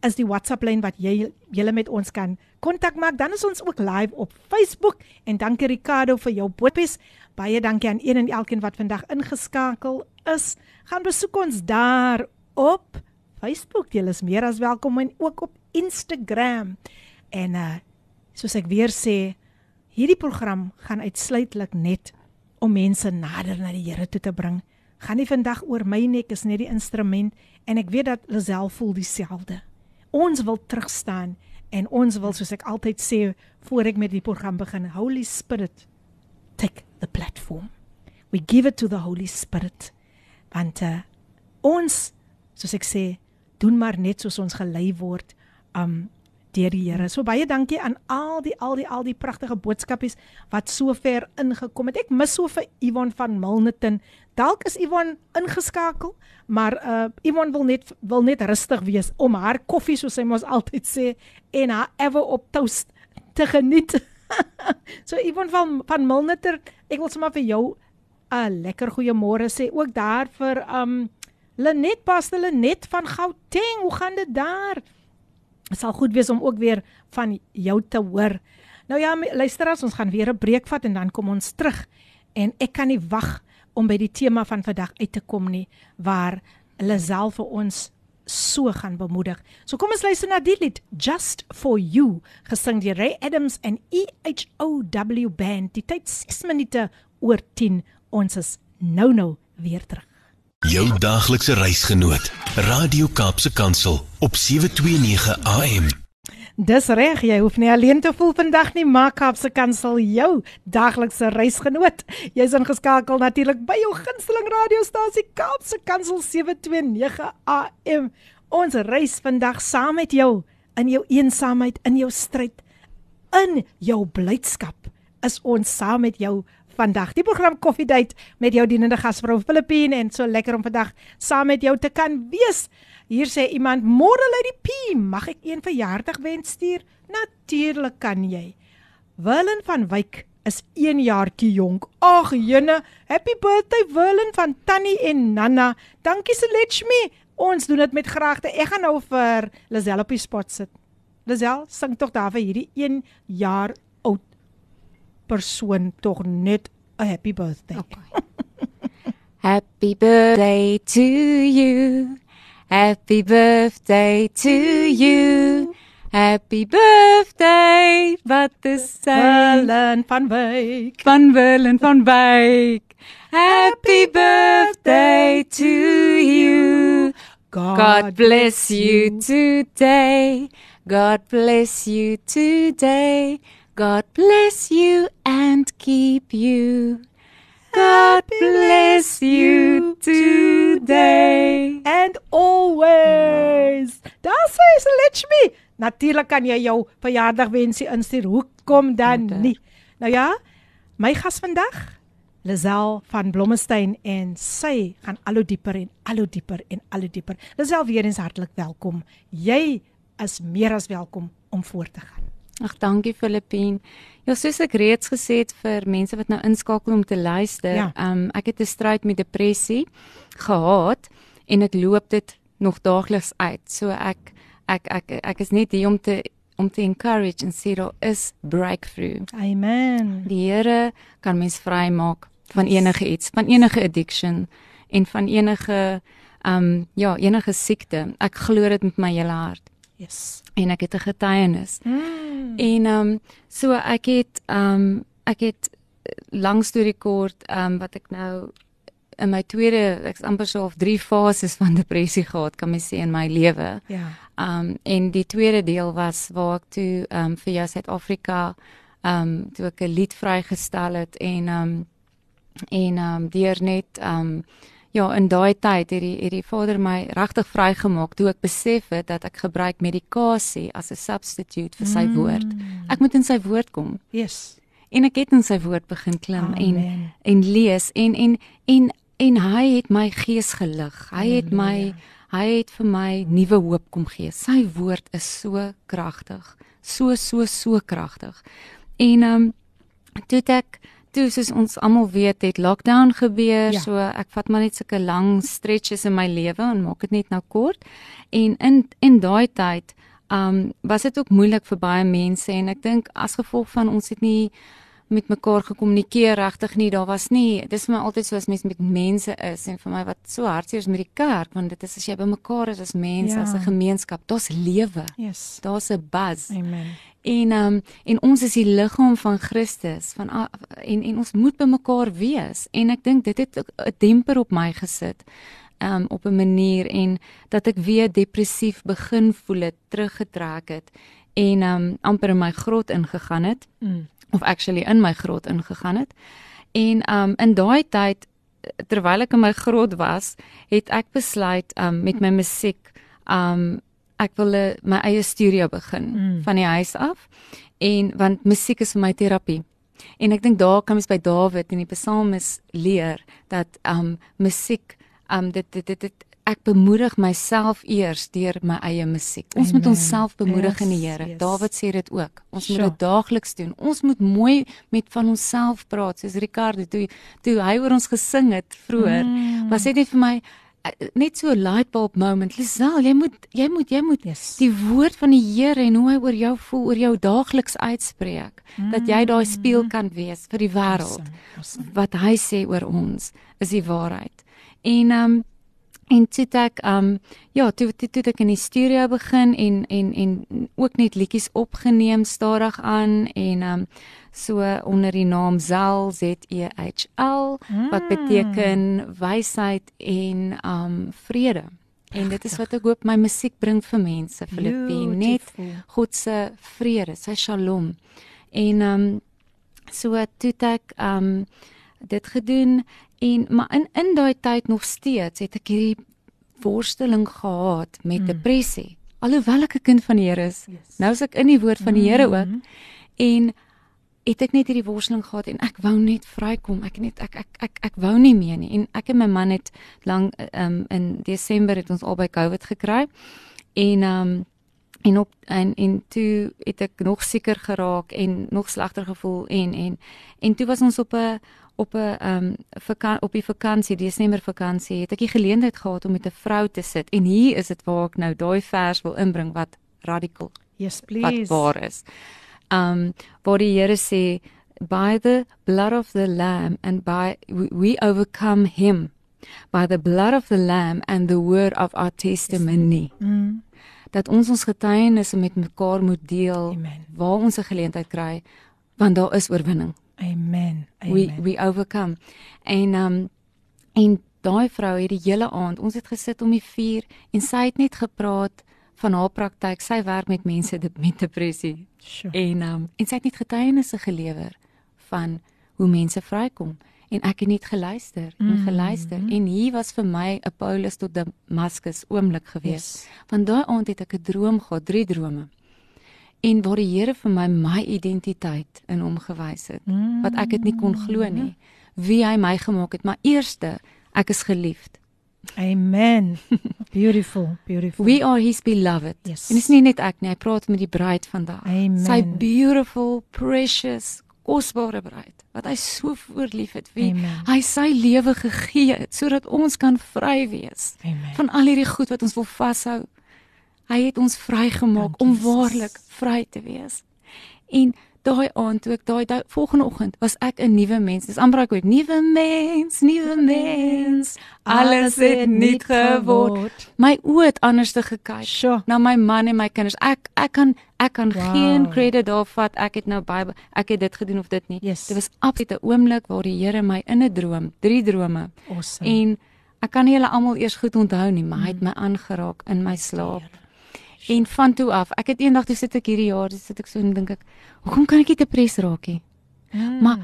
is die WhatsApp lyn wat jy julle met ons kan kontak maak. Dan is ons ook live op Facebook en dankie Ricardo vir jou boodpies. Baie dankie aan een en elkeen wat vandag ingeskakel is. Gaan besoek ons daar op Facebook. Julle is meer as welkom en ook op Instagram. En uh soos ek weer sê, hierdie program gaan uitsluitlik net om mense nader na die Here toe te bring. Gaan nie vandag oor my nek is net die instrument en ek weet dat Lisel voel dieselfde. Ons wil terugstaan en ons wil soos ek altyd sê voor ek met die program begin, Holy Spirit take the platform. We give it to the Holy Spirit. Want uh, ons soos ek sê, doen maar net soos ons gelei word um deur die Here. So baie dankie aan al die al die al die pragtige boodskapies wat so ver ingekom het. Ek mis so vir Yvonne van Milnerton. Dalk is Yvonne ingeskakel, maar uh Yvonne wil net wil net rustig wees om haar koffie soos sy mos altyd sê en haar ewe op toast te geniet. so Yvonne van van Milnerton, ek wil sommer vir jou 'n lekker goeiemôre sê ook daar vir um Lenet Pastor Lenet van Gauteng. Hoe gaan dit daar? Dit sal goed wees om ook weer van jou te hoor. Nou ja, luisteraars, ons gaan weer 'n breek vat en dan kom ons terug. En ek kan nie wag om by die tema van vandag uit te kom nie waar Lazal vir ons so gaan bemoedig. So kom ons luister na die lied Just for You gesing deur Ray Adams en EHOW band. Die tyd 6 minute oor 10. Ons is nou nou weer terug. Jou daaglikse reisgenoot, Radio Kaapse Kansel op 729 AM. Dis reg, jy hoef nie alleen te voel vandag nie, maak Kaapse Kansel jou daglikse reisgenoot. Jy's ingeskakel natuurlik by jou gunsteling radiostasie Kaapse Kansel 729 AM. Ons reis vandag saam met jou in jou eensaamheid, in jou stryd, in jou blydskap. Is ons saam met jou vandag. Die program Coffee Date met jou dienende gasvrou Filippine en so lekker om vandag saam met jou te kan wees. Hier sê iemand, "Môre lê die P, mag ek een verjaardagwens stuur?" Natuurlik kan jy. Willem van Wyk is 1 jaartjie jonk. Ag jene, happy birthday Willem van Tannie en Nana. Dankie Selechmi. Ons doen dit met graagte. Ek gaan nou vir Lazel op die spot sit. Lazel, sing tog daar vir hierdie 1 jaar persoon tog net 'n happy birthday. Okay. Happy birthday to you. Happy birthday to you. Happy birthday, wat is? Helen van Wyk. Van Willem van Wyk. Happy birthday to you. God bless you today. God bless you today. God bless you and keep you. God bless you today. and always. Daar sê sy Lechmi. Natuurlik kan jy jou verjaardagwensie instuur. Hoekom dan Inderdaad. nie? Nou ja, my gas vandag, Lazel van Blommestein en sy gaan al hoe dieper en al hoe dieper en al hoe dieper. Lazel weer eens hartlik welkom. Jy is meer as welkom om voort te gaan. Ag dankie Filippine. Ja, soos ek reeds gesê het vir mense wat nou inskakel om te luister, Ja. um ek het 'n stryd met depressie gehad en ek loop dit nog daagliks uit. So ek ek ek ek is net hier om te om te encourage en sê daar is breakthrough. Amen. Die Here kan mens vrymaak van enige iets, van enige addiction en van enige um ja, enige siekte. Ek glo dit met my hele hart Yes. en ek het 'n getuienis. Mm. En um so ek het um ek het lang storie kort um wat ek nou in my tweede ek's amper so of drie fases van depressie gehad kan mens sê in my lewe. Ja. Um en die tweede deel was waar ek toe um vir jou Suid-Afrika um toe ek 'n lied vrygestel het en um en um deur net um ja in daai tyd het die het die Vader my regtig vrygemaak toe ek besef het dat ek gebruik medikasie as 'n substitute vir sy woord. Ek moet in sy woord kom Yes. en ek het in sy woord begin klim en Amen. en lees en en en en hy het my gees gelig. Hy het my hy het vir my nuwe hoop kom gee. Sy woord is so kragtig. So so so kragtig. En ehm um, toe ek toe soos ons almal weet het lockdown gebeur. Ja. So ek vat maar net sulke lang stretches in my lewe en maak dit net nou kort. En in in daai tyd um was dit ook moeilik vir baie mense en ek dink as gevolg van ons het nie met mekaar gekommunikeer regtig nie. Daar was nie dis vir my altyd so as mens met mense is en vir my wat so hartseer is met die kerk want dit is as jy by mekaar is as mense, Ja. as 'n gemeenskap, daar's lewe. Yes. Daar's 'n buzz. Amen. En um en ons is die liggaam van Christus van en en ons moet by mekaar wees en ek dink dit het 'n demper op my gesit um op 'n manier en dat ek weer depressief begin voel het teruggetrek het en um amper in my grot ingegaan het Mm. Of actually in my grot ingegaan het. En um in daai tyd terwyl ek in my grot was, het ek besluit um met my musiek um ek wil 'n- my eie studio begin Mm. van die huis af. En want musiek is vir my terapie. En ek dink daar kan mens by Dawid in die Psalms leer dat um musiek um dit dit dit, dit ek bemoedig myself eers deur my eie musiek. Ons moet Amen. onsself bemoedig in die Yes, Here. yes. Dawid sê dit ook. Ons Sure. moet dit daagliks doen. Ons moet mooi met van onsself praat soos Ricardo toe toe hy oor ons gesing het vroeër. Mm. Was dit net vir my eh, net so 'n light bulb moment. Lisel, jy moet jy moet jy moet Yes. die woord van die Here en hoe hy oor jou voel, oor jou daagliks uitspreek, dat jy daai spieël kan wees vir die wêreld Awesome, awesome. wat hy sê oor ons is die waarheid. En um en toe ek um ja, toe toe, toe ek in die studio begin en en en ook net liedjies opgeneem stadig aan en um so onder die naam Zel Z E H L wat beteken wysheid en um vrede. En dit is wat ek hoop my musiek bring vir mense, Filippe, net. God se vrede, sy shalom. En um, so toe ek um, dit gedoen en maar in in daai tyd nog steeds het ek hierdie worsteling gehad met mm. depressie. Alhoewel ek 'n kind van die Here is. Yes. Nou is ek in die woord van die Here ook Mhm. en het ek net hierdie worsteling gehad en ek wou net vrykom. Ek net ek ek ek ek wou nie meer nie. En ek en my man het lank um, in Desember het ons albei COVID gekry. En um en op en en toe het ek nog sieker geraak en nog slegter gevoel en en en toe was ons op 'n op 'n um vaka op die vakansie Desember vakansie het ek die geleentheid gehad om met 'n vrou te sit en hier is dit waar ek nou daai vers wil inbring wat radikal Yes, wat please. waar is. Um waar die Here sê by the blood of the lamb and by we, we overcome him by the blood of the lamb and the word of our testimony. Mm. Dat ons ons getuienisse met mekaar moet deel Amen. waar ons 'n geleentheid kry want daar is oorwinning. Amen. We Amen. we overcome. En um en daai vrou het die hele aand, ons het gesit om die vuur en sy het net gepraat van haar praktyk. Sy werk met mense met depressie. Sure. En um en sy het net getuienisse gelewer van hoe mense vrykom en ek het net geluister en Mm. geluister en hier was vir my 'n Paulus tot Damaskus oomblik gewees. Yes. Want daai aand het ek 'n droom gehad, drie drome. En waar die Here vir my my identiteit in hom gewys het, Mm. wat ek dit nie kon glo nie, wie hy my gemaak het, maar eerste, ek is geliefd. Amen. Beautiful, beautiful. We are his beloved. Yes. En dis nie net ek nie, hy praat met die bruid vandag. Amen. Sy beautiful, precious, kosbare bruid wat hy so voorlief het, wie Amen. hy sy lewe gegee het sodat ons kan vry wees Amen. van al hierdie goed wat ons wil vashou. Hy het ons vrygemaak om waarlik vry te wees. En daai aand toe ek daai volgende oggend was ek 'n nuwe mens. Dis amper ek weet nuwe mens, nuwe mens. Alles het nuut geword. My oë het anders te gekyk Sjoe. na my man en my kinders. Ek ek kan ek kan Wow. geen credit daarvat ek het nou Bybel ek het dit gedoen of dit nie. Yes. Dit was absoluut 'n oomblik waar die Here my in 'n droom, drie drome Awesome. en ek kan nie hulle almal eers goed onthou nie, maar hy het my aangeraak in my slaap. En van toe af, ek het eendag toe sit ek hierdie jaar, toe sit ek so en dink ek, hoekom kan ek nie depressed raak nie? Mm. Maar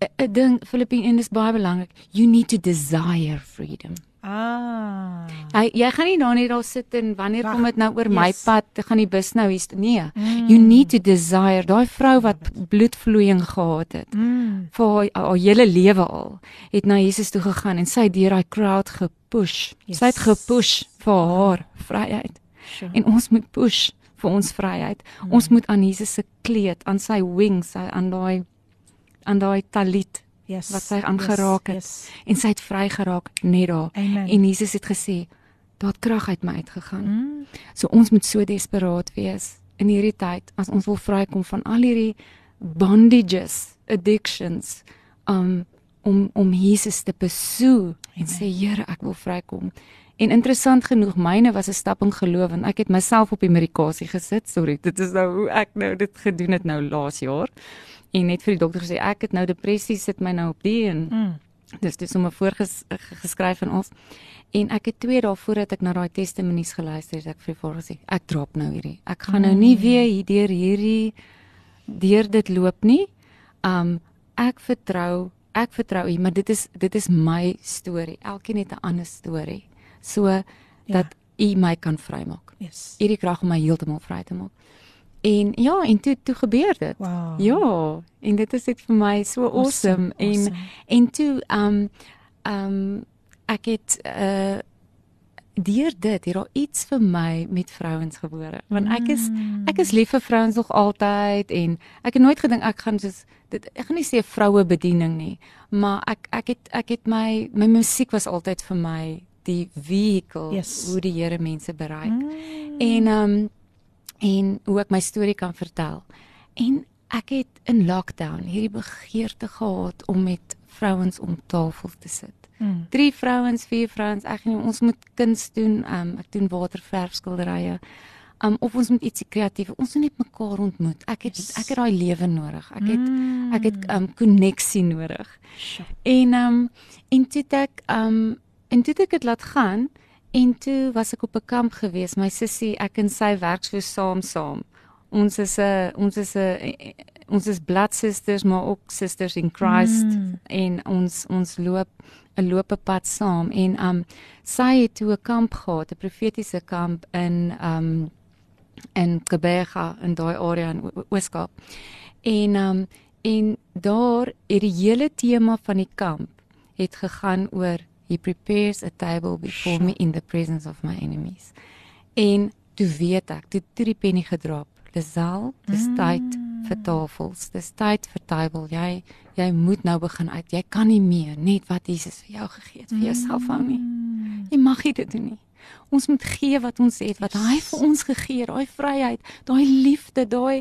'n- 'n ding Filippine en dis baie belangrik. You need to desire freedom. ah. Jy jy gaan nie daar net daar sit en wanneer Wag, kom dit nou oor my yes. pad, dan gaan die bus nou hier nee. Mm. You need to desire. Daai vrou wat bloedvloeiing gehad het Mm. vir haar, haar hele lewe al, het na Jesus toe gegaan en sy het deur daai crowd gepush. Yes. Sy het gepush vir haar vryheid. Sure. En ons moet push vir ons vryheid. Mm. Ons moet aan Jesus se kleed, aan sy wings, aan daai aan daai talit yes. wat sy aangeraak het. Yes. en sy het vrygeraak net daar. Amen. En Jesus het gesê, daar het krag uit my uitgegaan. Mm. So ons moet so desperaat wees in hierdie tyd as ons wil vrykom van al hierdie bondages, addictions, um om om Jesus te besoek en sê Here, ek wil vrykom. En interessant genoeg, myne was 'n stap in geloof en ek het myself op die medikasie gesit. Sorry, dit is nou hoe ek nou dit gedoen het nou laas jaar. En net vir die dokter gesê ek het nou depressie, sit my nou op die en Mm. dis dis sommer voorgeskryf en af. En ek het twee dae voordat ek na daai testimonies geluister het, ek vir Vader gesê, ek drop nou hierdie. Ek gaan nou nie weer hier deur hierdie deur dit loop nie. Um ek vertrou, ek vertrou U, maar dit is dit is my storie. Elkeen het 'n ander storie. So dat U my kan vrymaak. Yes. U die krag om my heeltemal vry te maak. En ja, en toe toe gebeur dit. Wow. Ja, en dit is net vir my so awesome, awesome. en awesome. en toe um um ek het uh deur dit het daar iets vir my met vrouens gebore. Want ek is ek is lief vir vrouens nog altyd en ek het nooit gedink ek gaan soos dit ek gaan nie sê vroue bediening nie, maar ek ek het ek het my my musiek was altyd vir my die vehicle Yes. hoe die Here mense bereik. Mm. En um en hoe ek my storie kan vertel. En ek het in lockdown hierdie begeerte gehad om met vrouens om tafel te sit. Mm. Drie vrouens, vier vrouens, ek en ons moet kuns doen. Um ek doen waterverfskilderye. Um of ons moet ietsie kreatief. Ons moet net mekaar ontmoet. Ek het Yes. ek het daai lewe nodig. Ek het Mm. ek het um koneksie nodig. Sure. En um en toe ek um en toe ek dit laat gaan en toe was ek op 'n kamp gewees. My sussie, ek en sy werk so saam saam. Ons is 'n ons is 'n ons is bloedsusters maar ook sisters in Christ Mm. en ons ons loop 'n loop pad saam en um sy het toe 'n kamp gehad, 'n profetiese kamp in um in Kebega in daai area in Ooskaap. En um en daar het die hele tema van die kamp het gegaan oor he prepares a table before me in the presence of my enemies. En toe weet ek, toe toe die penny gedrop. Dis al, dis tyd vir tafels. Dis tyd vir table. Jy jy moet nou begin uit. Jy kan nie meer net wat Jesus vir jou gegee het vir jouself hou nie. Jy mag nie dit doen nie. Ons moet gee wat ons het, wat hy vir ons gegee het, daai vryheid, daai liefde, daai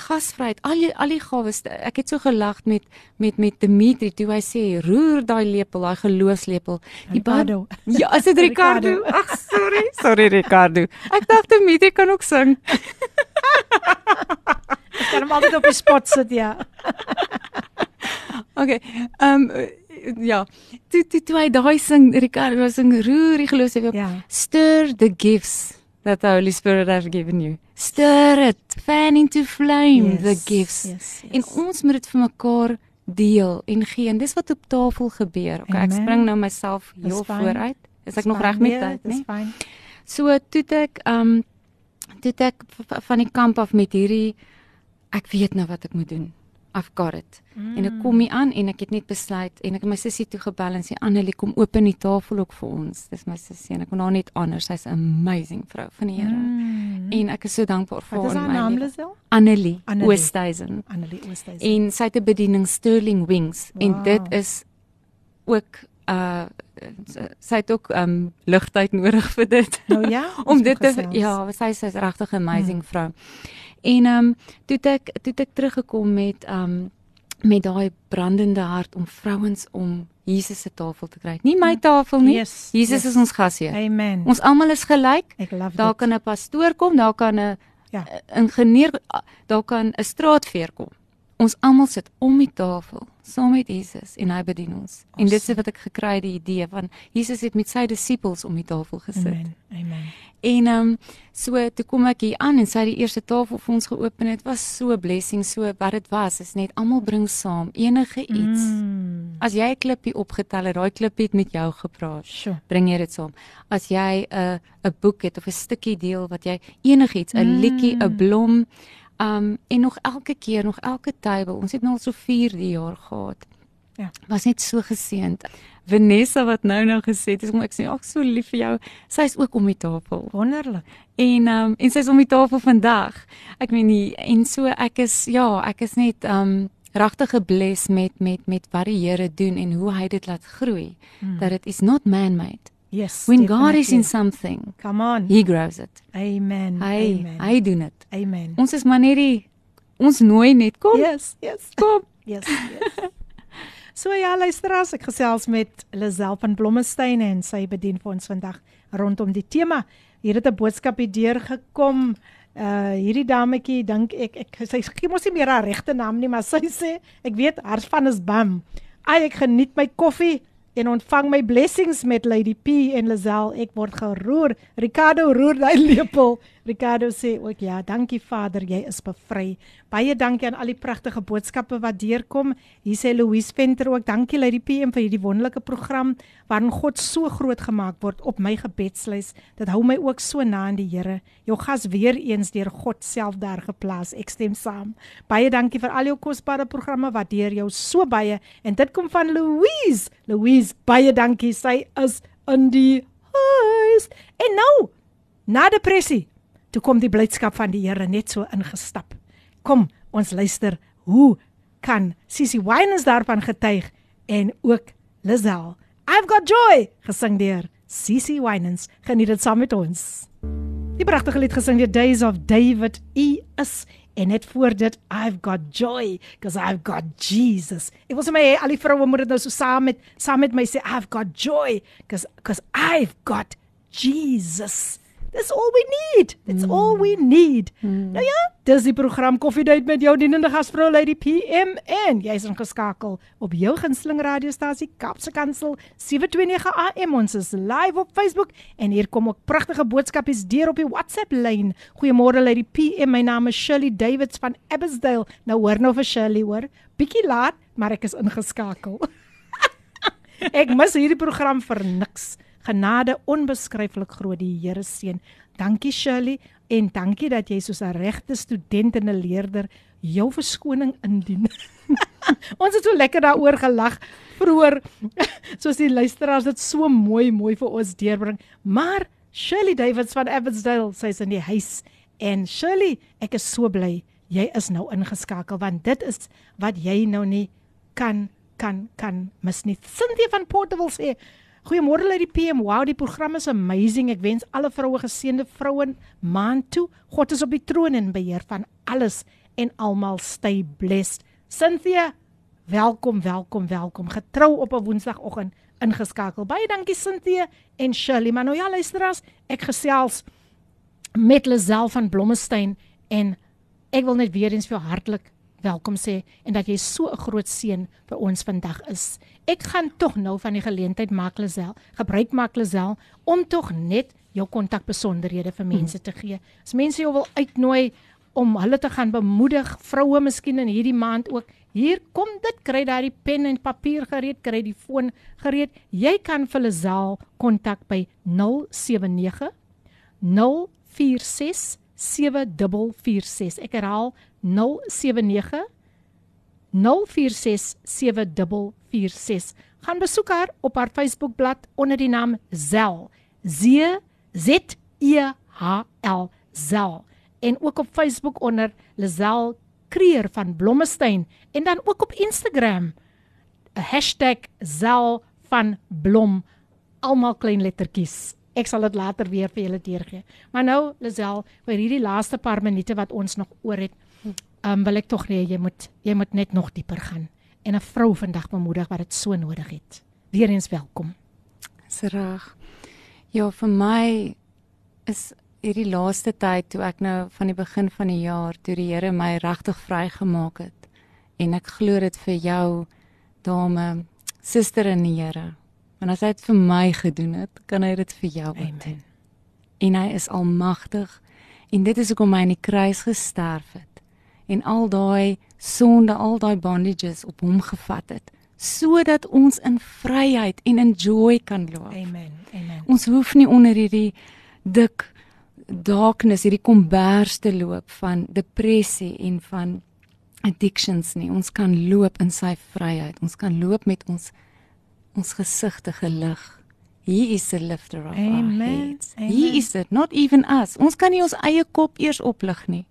gasvryheid, al die al die gawes. Ek het so gelag met met met Dimitri toe hy sê roer daai lepel, daai geloofslepel. Die Ricardo. Ja, is dit Ricardo? Ag, sorry. Sorry Ricardo. Ek dacht Dimitri kan ook sing. Ek kan hom altyd op die spot sit, ja. Okay. Ehm um, ja. Toe toe toe hy daai sing Ricardo sing roer die geloofslepel. Ja. Stir the gifts that the Holy Spirit has given you. Stir it, fan into flame the gifts. Yes, yes. En ons moet dit vir mekaar deel en gee. En dis wat op tafel gebeur. Okay, ek Amen. spring nou myself heel vooruit. Is ek Dis nog reg met Nee, tyd, dis nee? fyn. So toe ek um toe ek van die kamp af met hierdie ek weet nou wat ek moet doen. I've got it. Mm. En ek kom hier aan en ek het net besluit en ek het my sussie toe gebel en sê Annelie kom open die tafel ook vir ons. Dis my sussie en ek kon haar net anders. Sy's 'n amazing vrou van die Here. Mm. En ek is so dankbaar vir Wat is haar haar naam. Lisel? Annelie Annelie. Oosthuizen. Annelie Oosthuizen. En sy het 'n bediening Sterling Wings wow. en dit is ook uh sy het ook um ligtyd nodig vir dit. Nou ja, om dit te gesels. ja, sy sy is regtig 'n amazing hmm. vrou. En um toe ek toe ek teruggekom met um met daai brandende hart om vrouens om Jesus se tafel te kry. Nie my tafel nie. Yes, Jesus yes. is ons gasheer. Amen. Ons almal is gelyk. Daar dit. kan 'n pastoor kom, daar kan 'n Ja. ja. ingenieur, daar kan 'n straatveer kom. Ons almal sit om die tafel saam met Jesus en hy bedien ons. En dit is wat ek gekry het die idee van Jesus het met sy disippels om die tafel gesit. Amen. Amen. En ehm um, so toe kom ek hier aan en sy het die eerste tafel vir ons geopen. Dit was so 'n blessing, so wat dit was is net almal bring saam enige iets. Mm. As jy 'n klippie opgetel het, daai klippie het met jou gepraat. Sjoe. Bring jy dit saam. As jy 'n 'n boek het of 'n stukkie deel wat jy enigiets, 'n Mm. liedjie, 'n blom, um en nog elke keer, nog elke tyd, ons het nou al so 4 die jaar gehad. Ja. Was net so geseënd. Vanessa wat nou nou gesê het, ek sê ag so lief vir jou. Sy is ook om die tafel. Wonderlik. En um en sy's om die tafel vandag. Ek meen nie en so ek is ja, ek is net um regtig gebless met met met wat die Here doen en hoe hy dit laat groei. Mm. Dat it is not man-made. Yes. When God is definitely. in something, Come on. he grows it. Amen. Hy Amen. hy doen dit. Amen. Ons is maar net die ons nooi net kom. Yes, yes. Kom. Yes, yes. so ja, luisteraars, ek gesels met Lisel van Blommestein en sy bedien vir ons vandag rondom die tema. Hier het 'n boodskap hier deurgekom. Uh hierdie dametjie dink ek ek sy gee mos nie meer haar regte naam nie, maar sy sê ek weet haar van is Bam. Ai ek geniet my koffie en ontvang my blessings met Lady P en Lisel. Ek word geroer. Ricardo roer daai lepel. Ricardo sê ook ja, dankie Vader, jy is bevry. Baie dankie aan al die pragtige boodskappe wat deurkom. Hier sê Louise Venter ook dankie Lady PM vir hierdie wonderlike program waarin God so groot gemaak word op my gebedslys. Dit hou my ook so na aan die Here. Jou gas weer eens deur God self daar geplaas. Ek stem saam. Baie dankie vir al jou kosbare programme wat deur jou so baie en dit kom van Louise. Louise, baie dankie. Sy is in die huis. En nou, na depressie, toe kom die blydskap van die Here net so ingestap. Kom, ons luister hoe kan Sissy Winans daarvan getuig en ook Lisel. I've got joy gesing deur Sissy Winans. Geniet dit saam met ons. Die pragtige lied gesing deur Days of David E is en net voor dit I've got joy because I've got Jesus. Ek sê my al die vroue moet dit nou so saam met saam met my sê I've got joy because because I've got Jesus. That's all we need. That's mm. all we need. Mm. Nou ja, dis die program Koffiedייט met jou dienende gasvrou Lady PM en jy's ingeskakel op jou gunsteling radiostasie Kapse Kansel 729 AM. Ons is live op Facebook en hier kom ook pragtige boodskapies deur op die WhatsApp lyn. Goeiemôre Lady PM. My naam is Shirley Davids van Abbotsdale. Nou hoor nou vir Shirley hoor. Bietjie laat, maar ek is ingeskakel. ek mis hierdie program vir niks. Genade onbeskryflik groot die Here seën. Dankie Shirley en dankie dat jy soos 'n regte student en 'n leerder jou verskoning indien. Ons het so lekker daaroor gelag vroeër soos die luisteraars dit so mooi mooi vir ons deurbring. Maar Shirley Davids van Abbotsdale, sy's in die huis en Shirley, ek is so bly jy is nou ingeskakel want dit is wat jy nou nie kan kan kan mis nie. Cynthia van Portable sê Goeiemôre uit die PM. Wow, die program is amazing. Ek wens alle vroue geseënde vroue maand toe. God is op die troon en beheer van alles en almal stay blessed. Cynthia, welkom, welkom, welkom. Getrou op 'n Woensdagoggend ingeskakel. Baie dankie Cynthia en Shirley. Maar nou ja, luisteraars, ek gesels met Lisel van Blommestein en ek wil net weer eens vir jou hartlik welkom sê en dat jy so 'n groot seën vir ons vandag is. Ek gaan tog nou van die geleentheid maak Lisel, gebruik maak Lisel om tog net jou kontakbesonderhede vir mense te gee. As mense jou wil uitnooi om hulle te gaan bemoedig, vroue miskien in hierdie maand ook. Hier kom dit, kry daai pen en papier gereed, kry die foon gereed. Jy kan vir Lisel kontak by 079 046 7446. Ek herhaal 079 04674446. Gaan besoek haar op haar Facebookblad onder die naam Zel. Z Z E H L Zel. En ook op Facebook onder Lazel Kreer van Blommestein en dan ook op Instagram #Zel van Blom almal klein lettertjies. Ek sal dit later weer vir julle deurgee. Maar nou, Lisel, vir hierdie laaste paar minute wat ons nog oor het, um, wil ek tog nee, jy moet jy moet net nog dieper gaan en 'n vrou vandag bemoedig wat dit so nodig het. Weereens welkom. Dis reg. Ja, vir my is hierdie laaste tyd toe ek nou van die begin van die jaar toe die Here my regtig vrygemaak het en ek glo dit vir jou dame, suster in die Here. Want as hy dit vir my gedoen het, kan hy dit vir jou ook Amen. doen. En hy is almagtig en dit is hoekom hy aan die kruis gesterf het en al daai sonde, al daai bondages op hom gevat het sodat ons in vryheid en in joy kan loop. Amen. Amen. Ons hoef nie onder hierdie dik darkness, hierdie kombers te loop van depressie en van addictions nie. Ons kan loop in sy vryheid. Ons kan loop met ons ons gesigte gelig. He is the lifter of Amen, our heads. amen. He is it, not even us. Ons kan nie ons eie kop eers oplig nie.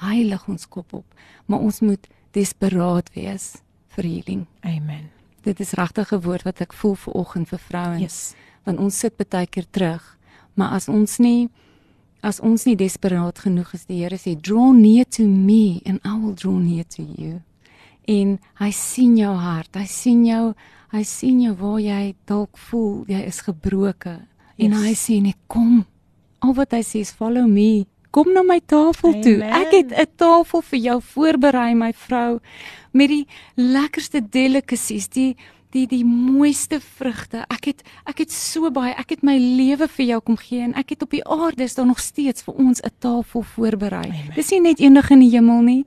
Hy lig ons kop op, maar ons moet desperaat wees vir healing. Amen. Dit is regtig 'n woord wat ek voel vir oggend vir vrouens Yes. want ons sit baie keer terug. Maar as ons nie as ons nie desperaat genoeg is, die Here sê, "Draw near to me and I will draw near to you." En hy sien jou hart. Hy sien jou hy sien jou waar jy dalk voel jy is gebroken. En Yes. hy sê net kom. Al wat hy sê is follow me. Kom na my tafel toe. Amen. Ek het 'n tafel vir jou voorberei, my vrou, met die lekkerste delicacies, die die die mooiste vrugte. Ek het ek het so baie, ek het my lewe vir jou kom gee en ek het op die aarde is daar nog steeds vir ons 'n tafel voorberei. Amen. Dis nie net eendag in die hemel nie.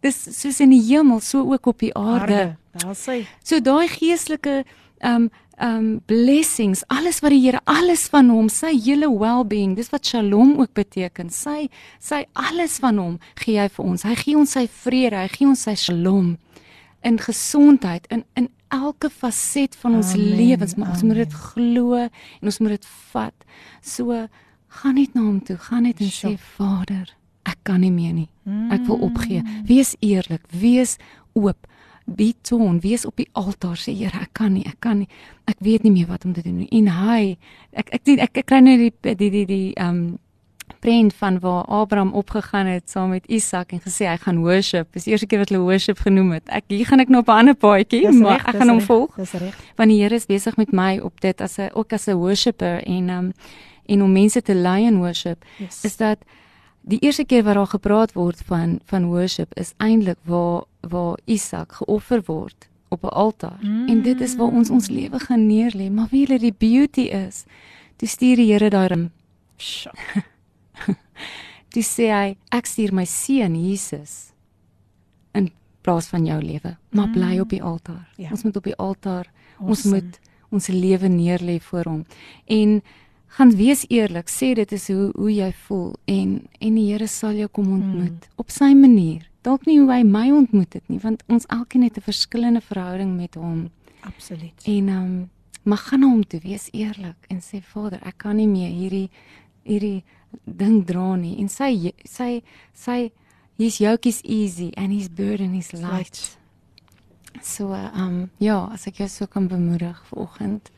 Dis soos in die hemel, so ook op die aarde. Aarde. Daar sê. So daai geestelike um um blessings, alles wat die Here, alles van hom, sy hele well-being, dis wat Shalom ook beteken. Sy sy alles van hom gee hy vir ons. Hy gee ons sy vrede, hy gee ons sy Shalom in gesondheid in in elke faset van ons Amen, lewens, maar ons moet dit amen. glo en ons moet dit vat. So gaan net na hom toe, gaan net en Sure. sê Vader, ek kan nie meer nie. Ek wil opgee. Wees eerlik, wees oop. Be torn, wees op die altaar sê Here, ek kan nie, ek kan nie. Ek weet nie meer wat om te doen nie. En hy, ek ek ek, ek, ek kry nou die die die die um prent van waar Abraham opgegaan het saam met Isak en gesê hy gaan worship. Dis die eerste keer wat hulle worship genoem het. Ek hier gaan ek nou op 'n ander paadjie, maar reg, ek gaan hom volg Dis reg. want die Here is besig met my op dit as 'n ook as 'n worshipper en um en om mense te lei in worship Yes. is dat die eerste keer wat daar gepraat word van van worship is eintlik waar waar Isak geoffer word op 'n altaar. Mm. En dit is waar ons ons lewe gaan neerlê, maar wie hulle die beauty is. Toe stuur die Here daar rim. Toe sê hy ek stuur my seun Jesus in plaas van jou lewe, maar bly op die altaar. Ja. Ons moet op die altaar ons Awesome. moet ons lewe neerlê voor hom. En gaan wees eerlik, sê dit is hoe hoe jy voel en en die Here sal jou kom ontmoet mm. op sy manier. Dalk nie hoe hy my ontmoet het nie, want ons elkeen het 'n verskillende verhouding met hom. Absoluut. En ehm um, maar gaan na hom toe, wees eerlik en sê Vader, ek kan nie meer hierdie hierdie ding dra nie. En sy sy sy his yoke is easy and his burden is light. light. So ehm um, ja, as ek jou so kan bemoedig vanoggend.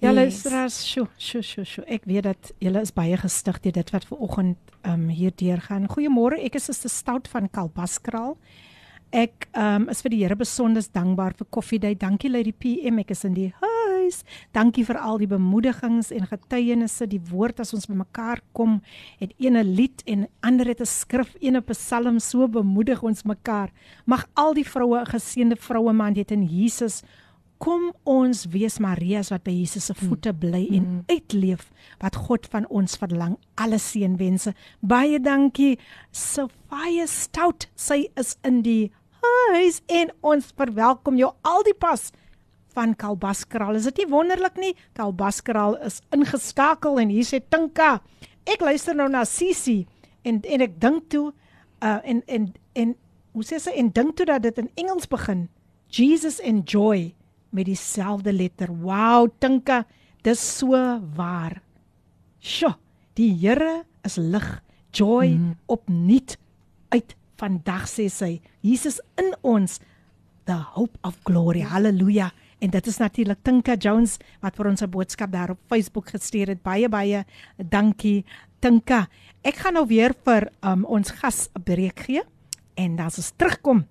Ja, Yes. luisteraars, sjo, sjo, sjo, sjo. Ek weet dat julle is baie gestig deur dit wat ver oggend um hier deurgaan. Goeiemôre, ek is Suster Stout van Kalbaskraal. Ek um is vir die Here besonder dankbaar vir Coffee Day. Dankie Lady PM, ek is in die huis. Dankie vir al die bemoedigings en getuienisse, die woord as ons bymekaar kom. Het ene lied en ander het 'n skrif, ene psalm so bemoedig ons mekaar. Mag al die vroue 'n geseënde vroue maand hê in Jesus kom ons wees Maria's wat by Jesus se voete bly en uitleef wat God van ons verlang. Alle seënwense. Baie dankie Sophia Stout. Sy is in die huis en ons verwelkom jou al die pas van Kalbaskraal. Is dit nie wonderlik nie? Kalbaskraal is ingeskakel en hier sê Tinka. Ek luister nou na Sisi en en ek dink toe uh en en en hoe sê sy en dink toe dat dit in Engels begin. Jesus and joy met dieselfde letter. Wow, Tinka, dis so waar. Sjoe, die Here is lig, joy mm. opnuut uit vandag sê sy. Jesus in ons the hope of glory. Halleluja. En dit is natuurlik Tinka Jones wat vir ons 'n boodskap daar op Facebook gestuur het. Baie baie dankie Tinka. Ek gaan nou weer vir um, ons gas 'n breek gee en dan as ons terugkom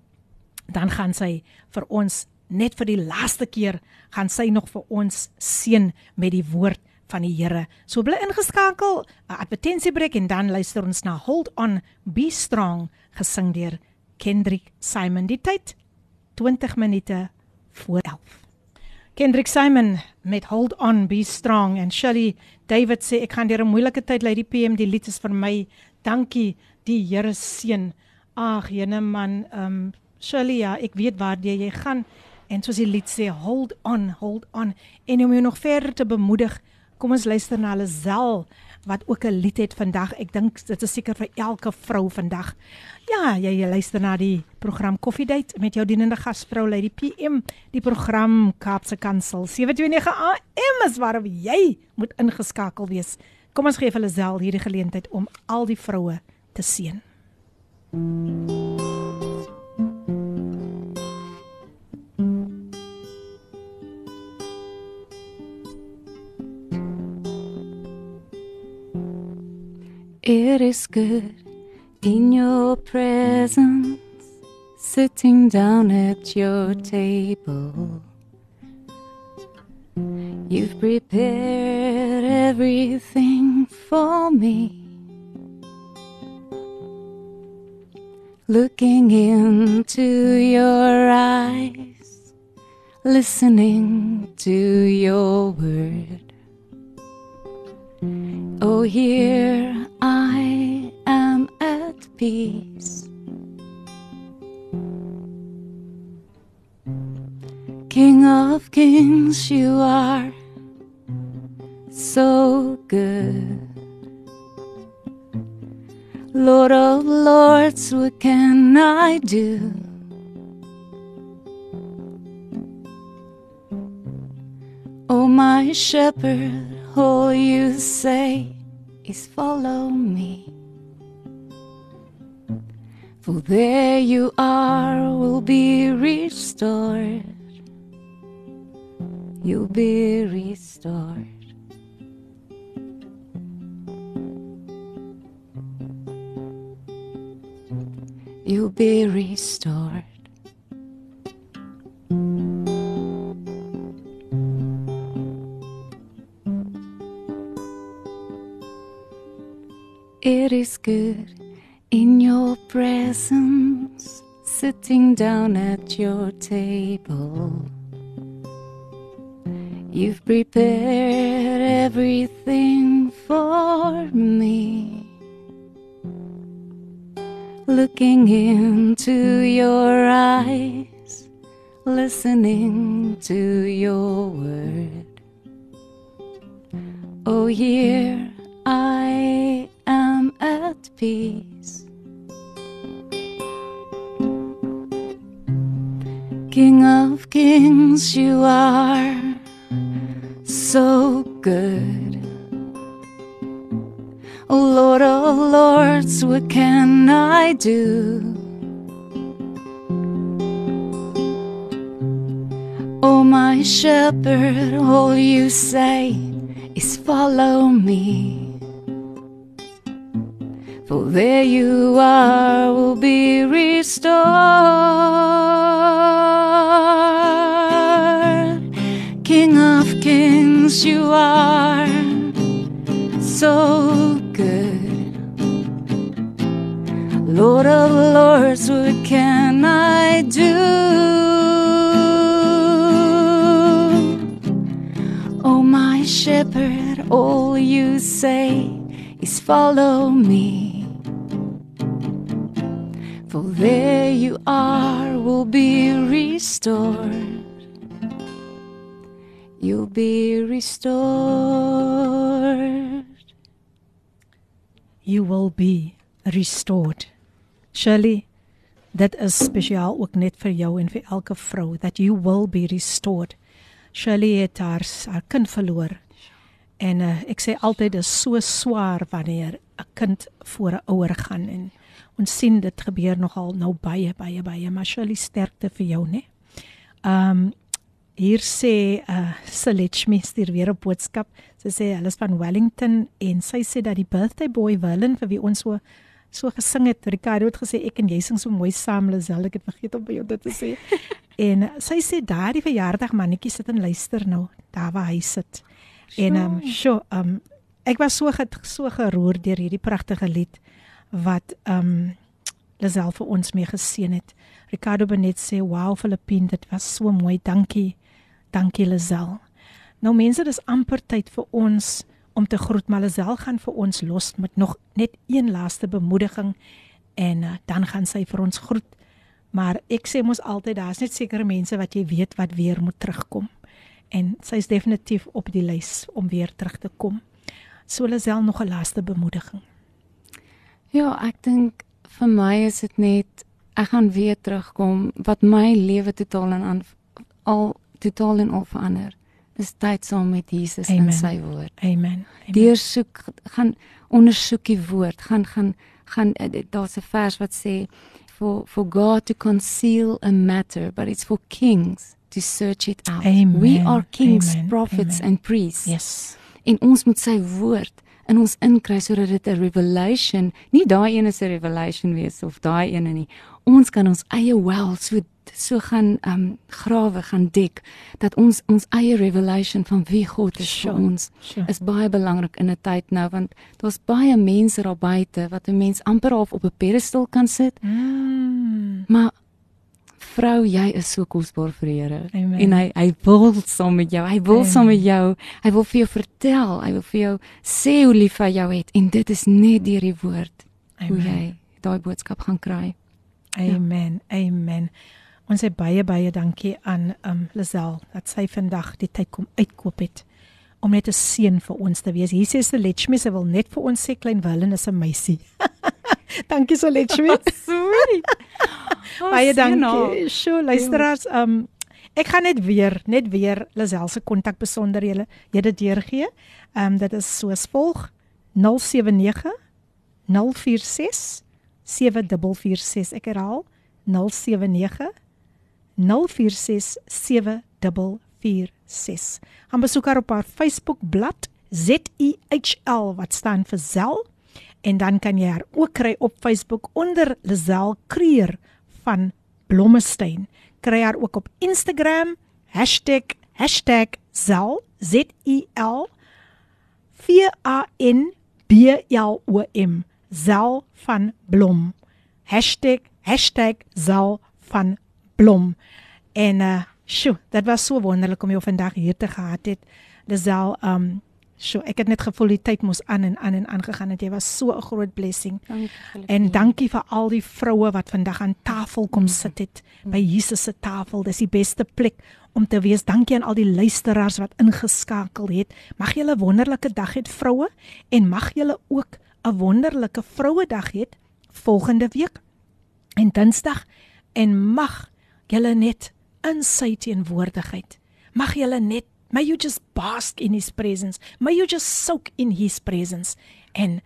dan gaan sy vir ons net vir die laaste keer gaan sy nog vir ons seën met die woord van die Here. So bly ingeskakel, 'n advertensiebreek en dan luister ons na Hold On Be Strong gesing deur Kendrick Simon. Die tyd 20 minute voor 11. Kendrick Simon met Hold On Be Strong en Shirley David sê ek gaan deur 'n moeilike tyd lei die PM die lied is vir my. Dankie die Here seën. Ag, jene man, ehm um, Shirley, ja, ek weet waar jy gaan en soos die lied sê, hold on, hold on en om jou nog verder te bemoedig Kom ons luister na Lazel wat ook 'n lied het vandag. Ek dink dit is seker vir elke vrou vandag. Ja, jy, jy luister na die program Coffee Date met jou dienende gasvrou Lady PM, die program Kaapse Kansel 729 AM is waarop jy moet ingeskakel wees. Kom ons gee vir Lazel hierdie geleentheid om al die vroue te seën. It is good in your presence, sitting down at your table. You've prepared everything for me. Looking into your eyes, listening to your word. Oh, here I am at peace. King of kings, you are so good. Lord of lords, what can I do? Oh, my shepherd, all you say is follow me. For there you are, will be restored. You'll be restored. You'll be restored. It is good in your presence, sitting down at your table. You've prepared everything for me. Looking into your eyes, listening to your word. Oh, here I peace. King of kings, you are so good. Lord of lords, what can I do? Oh, my shepherd, all you say is follow me. There you are, will be restored. King of kings, you are so good. Lord of lords, what can I do? Oh, my shepherd, all you say is follow me. There you are, will be restored. You'll be restored. You will be restored. Shirley, dit is spesiaal ook net vir jou en vir elke vrou that you will be restored. Shirley het haar, haar kind verloor. En uh, ek sê altyd is so swaar wanneer 'n kind voor 'n ouer gaan en ons sien dit gebeur nogal nou baie baie baie maar Shirley sterkte vir jou, né? Ehm um, hier sê uh Selechmi stuur weer 'n boodskap. Sy sê hulle is van Wellington en sy sê dat die birthday boy Willem vir wie ons so so gesing het. Ricardo het gesê ek en jy sing so mooi saam, Lisel. Ek het vergeet om by jou dit te sê. en sy sê daardie verjaardag mannetjie sit en luister nou daar waar hy sit. Sure. En ehm um, sjo, ehm um, ek was so ge, so geroer deur hierdie pragtige lied wat ehm um, Lisel vir ons mee geseën het. Ricardo Benet sê, "Wow, Filippin, dit was so mooi. Dankie." Dankie Lisel. Nou mense, dis amper tyd vir ons om te groet, maar Lisel gaan vir ons los met nog net een laaste bemoediging en uh, dan gaan sy vir ons groet. Maar ek sê mos altyd daar's net sekere mense wat jy weet wat weer moet terugkom. En sy is definitief op die lys om weer terug te kom. So Lisel nog 'n laaste bemoediging. Ja, ek dink vir my is dit net ek gaan weer terugkom wat my lewe totaal en aan al totaal en al verander. Dis tyd saam met Jesus Amen. en sy woord. Amen. Amen. Deur soek gaan ondersoek die woord, gaan gaan gaan eh, daar's 'n vers wat sê for for God to conceal a matter, but it's for kings to search it out. Amen. We are kings, Amen. prophets Amen. and priests. Yes. En ons moet sy woord in ons inkry sodat dit 'n revelation, nie daai een is 'n revelation wees of daai een nie. Ons kan ons eie wel so so gaan um grawe gaan dek dat ons ons eie revelation van wie God is sure, vir ons sure. is baie belangrik in 'n tyd nou want daar's baie mense daar buite wat 'n mens amper half op 'n pedestal kan sit. Mm. Maar vrou, jy is so kosbaar vir die Here. En hy hy wil saam met jou. Hy wil saam met jou. Hy wil vir jou vertel. Hy wil vir jou sê hoe lief hy jou het en dit is net deur die woord Amen. hoe jy daai boodskap gaan kry. Amen. Ja. Amen. Ons sê baie baie dankie aan um Lisel dat sy vandag die tyd kom uitkoop het om net 'n seën vir ons te wees. Hier sê se Letchme se wil net vir ons sê klein Willem is 'n meisie. dankie so Letchme. Sweet. Oh, baie dankie. Sjoe, luisteraars, um ek gaan net weer net weer Lisel se kontak besonderhede julle deurgee. Um dit is soos volg 079 046 7446. Ek herhaal 079 04674446. Gaan besoek haar op haar Facebook bladsy ZUHL wat staan vir Zel en dan kan jy haar ook kry op Facebook onder Lazel Kreer van Blommestein. Kry haar ook op Instagram #Zel Z U L V A N B L O M Zel van Blom. #Zel van Blom. En uh sjoe, dit was so wonderlik om jou vandag hier te gehad het. Lisel, um sjoe, ek het net gevoel die tyd moes aan en aan en aangegaan het. Jy was so 'n groot blessing. Dankie. En dankie vir al die vroue wat vandag aan tafel kom sit het by Jesus se tafel. Dis die beste plek om te wees. Dankie aan al die luisteraars wat ingeskakel het. Mag julle 'n wonderlike dag hê vroue en mag julle ook 'n wonderlike vrouedag hê volgende week. En Dinsdag en mag julle net in sy teenwoordigheid. Mag julle net may you just bask in his presence. May you just soak in his presence en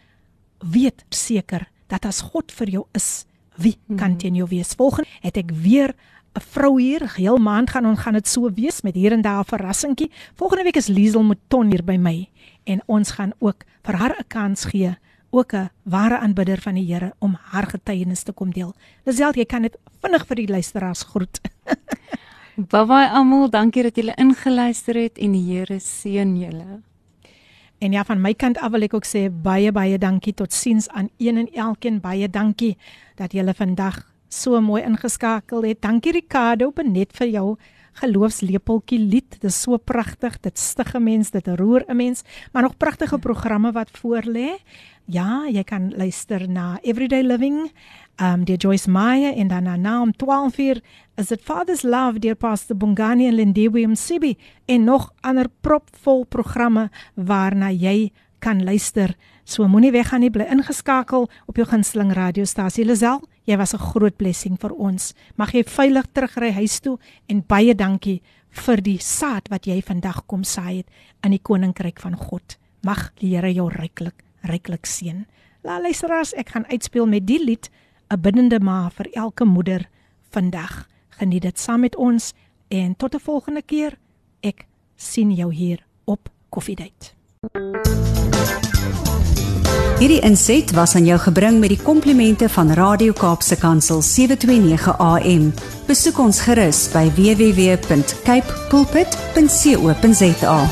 weet seker dat as God vir jou is, wie kan teen jou wees? Volgende het ek weer 'n vrou hier, heel maand gaan ons gaan dit so wees met hier en daar 'n verrassingkie. Volgende week is Liesel Mouton hier by my en ons gaan ook vir haar 'n kans gee ook 'n ware aanbidder van die Here om haar getuienis te kom deel. Lisel, jy kan dit vinnig vir die luisteraars groet. Baie almal, dankie dat julle ingeluister het en die Here seën julle. En ja, van my kant af wil ek ook sê baie baie dankie tot siens aan een en elkeen. Baie dankie dat julle vandag so mooi ingeskakel het. Dankie Ricardo, benet vir jou geloofslepeltjie lied. Dit is so pragtig. Dit stig 'n mens, dit roer 'n mens, maar nog pragtige programme wat voor lê. Ja, jy kan luister na Everyday Living, um deur Joyce Meyer en dan na om 12:00 is dit Father's Love deur Pastor Bongani en Lindiwe Msibi en nog ander propvol programme waarna jy kan luister. So moenie weggaan nie, bly ingeskakel op jou gunsteling radiostasie Lazel. Jy was 'n groot blessing vir ons. Mag jy veilig terugry huis toe en baie dankie vir die saad wat jy vandag kom saai het in die koninkryk van God. Mag die Here jou ryklik ryklik seën. La luisteraars, ek gaan uitspeel met die lied 'n biddende ma vir elke moeder vandag. Geniet dit saam met ons En tot 'n volgende keer. Ek sien jou hier op Koffiedייט. Hierdie inset was aan jou gebring met die komplimente van Radio Kaapse Kansel 729 AM. Besoek ons gerus by www.cape pulpit.co.za.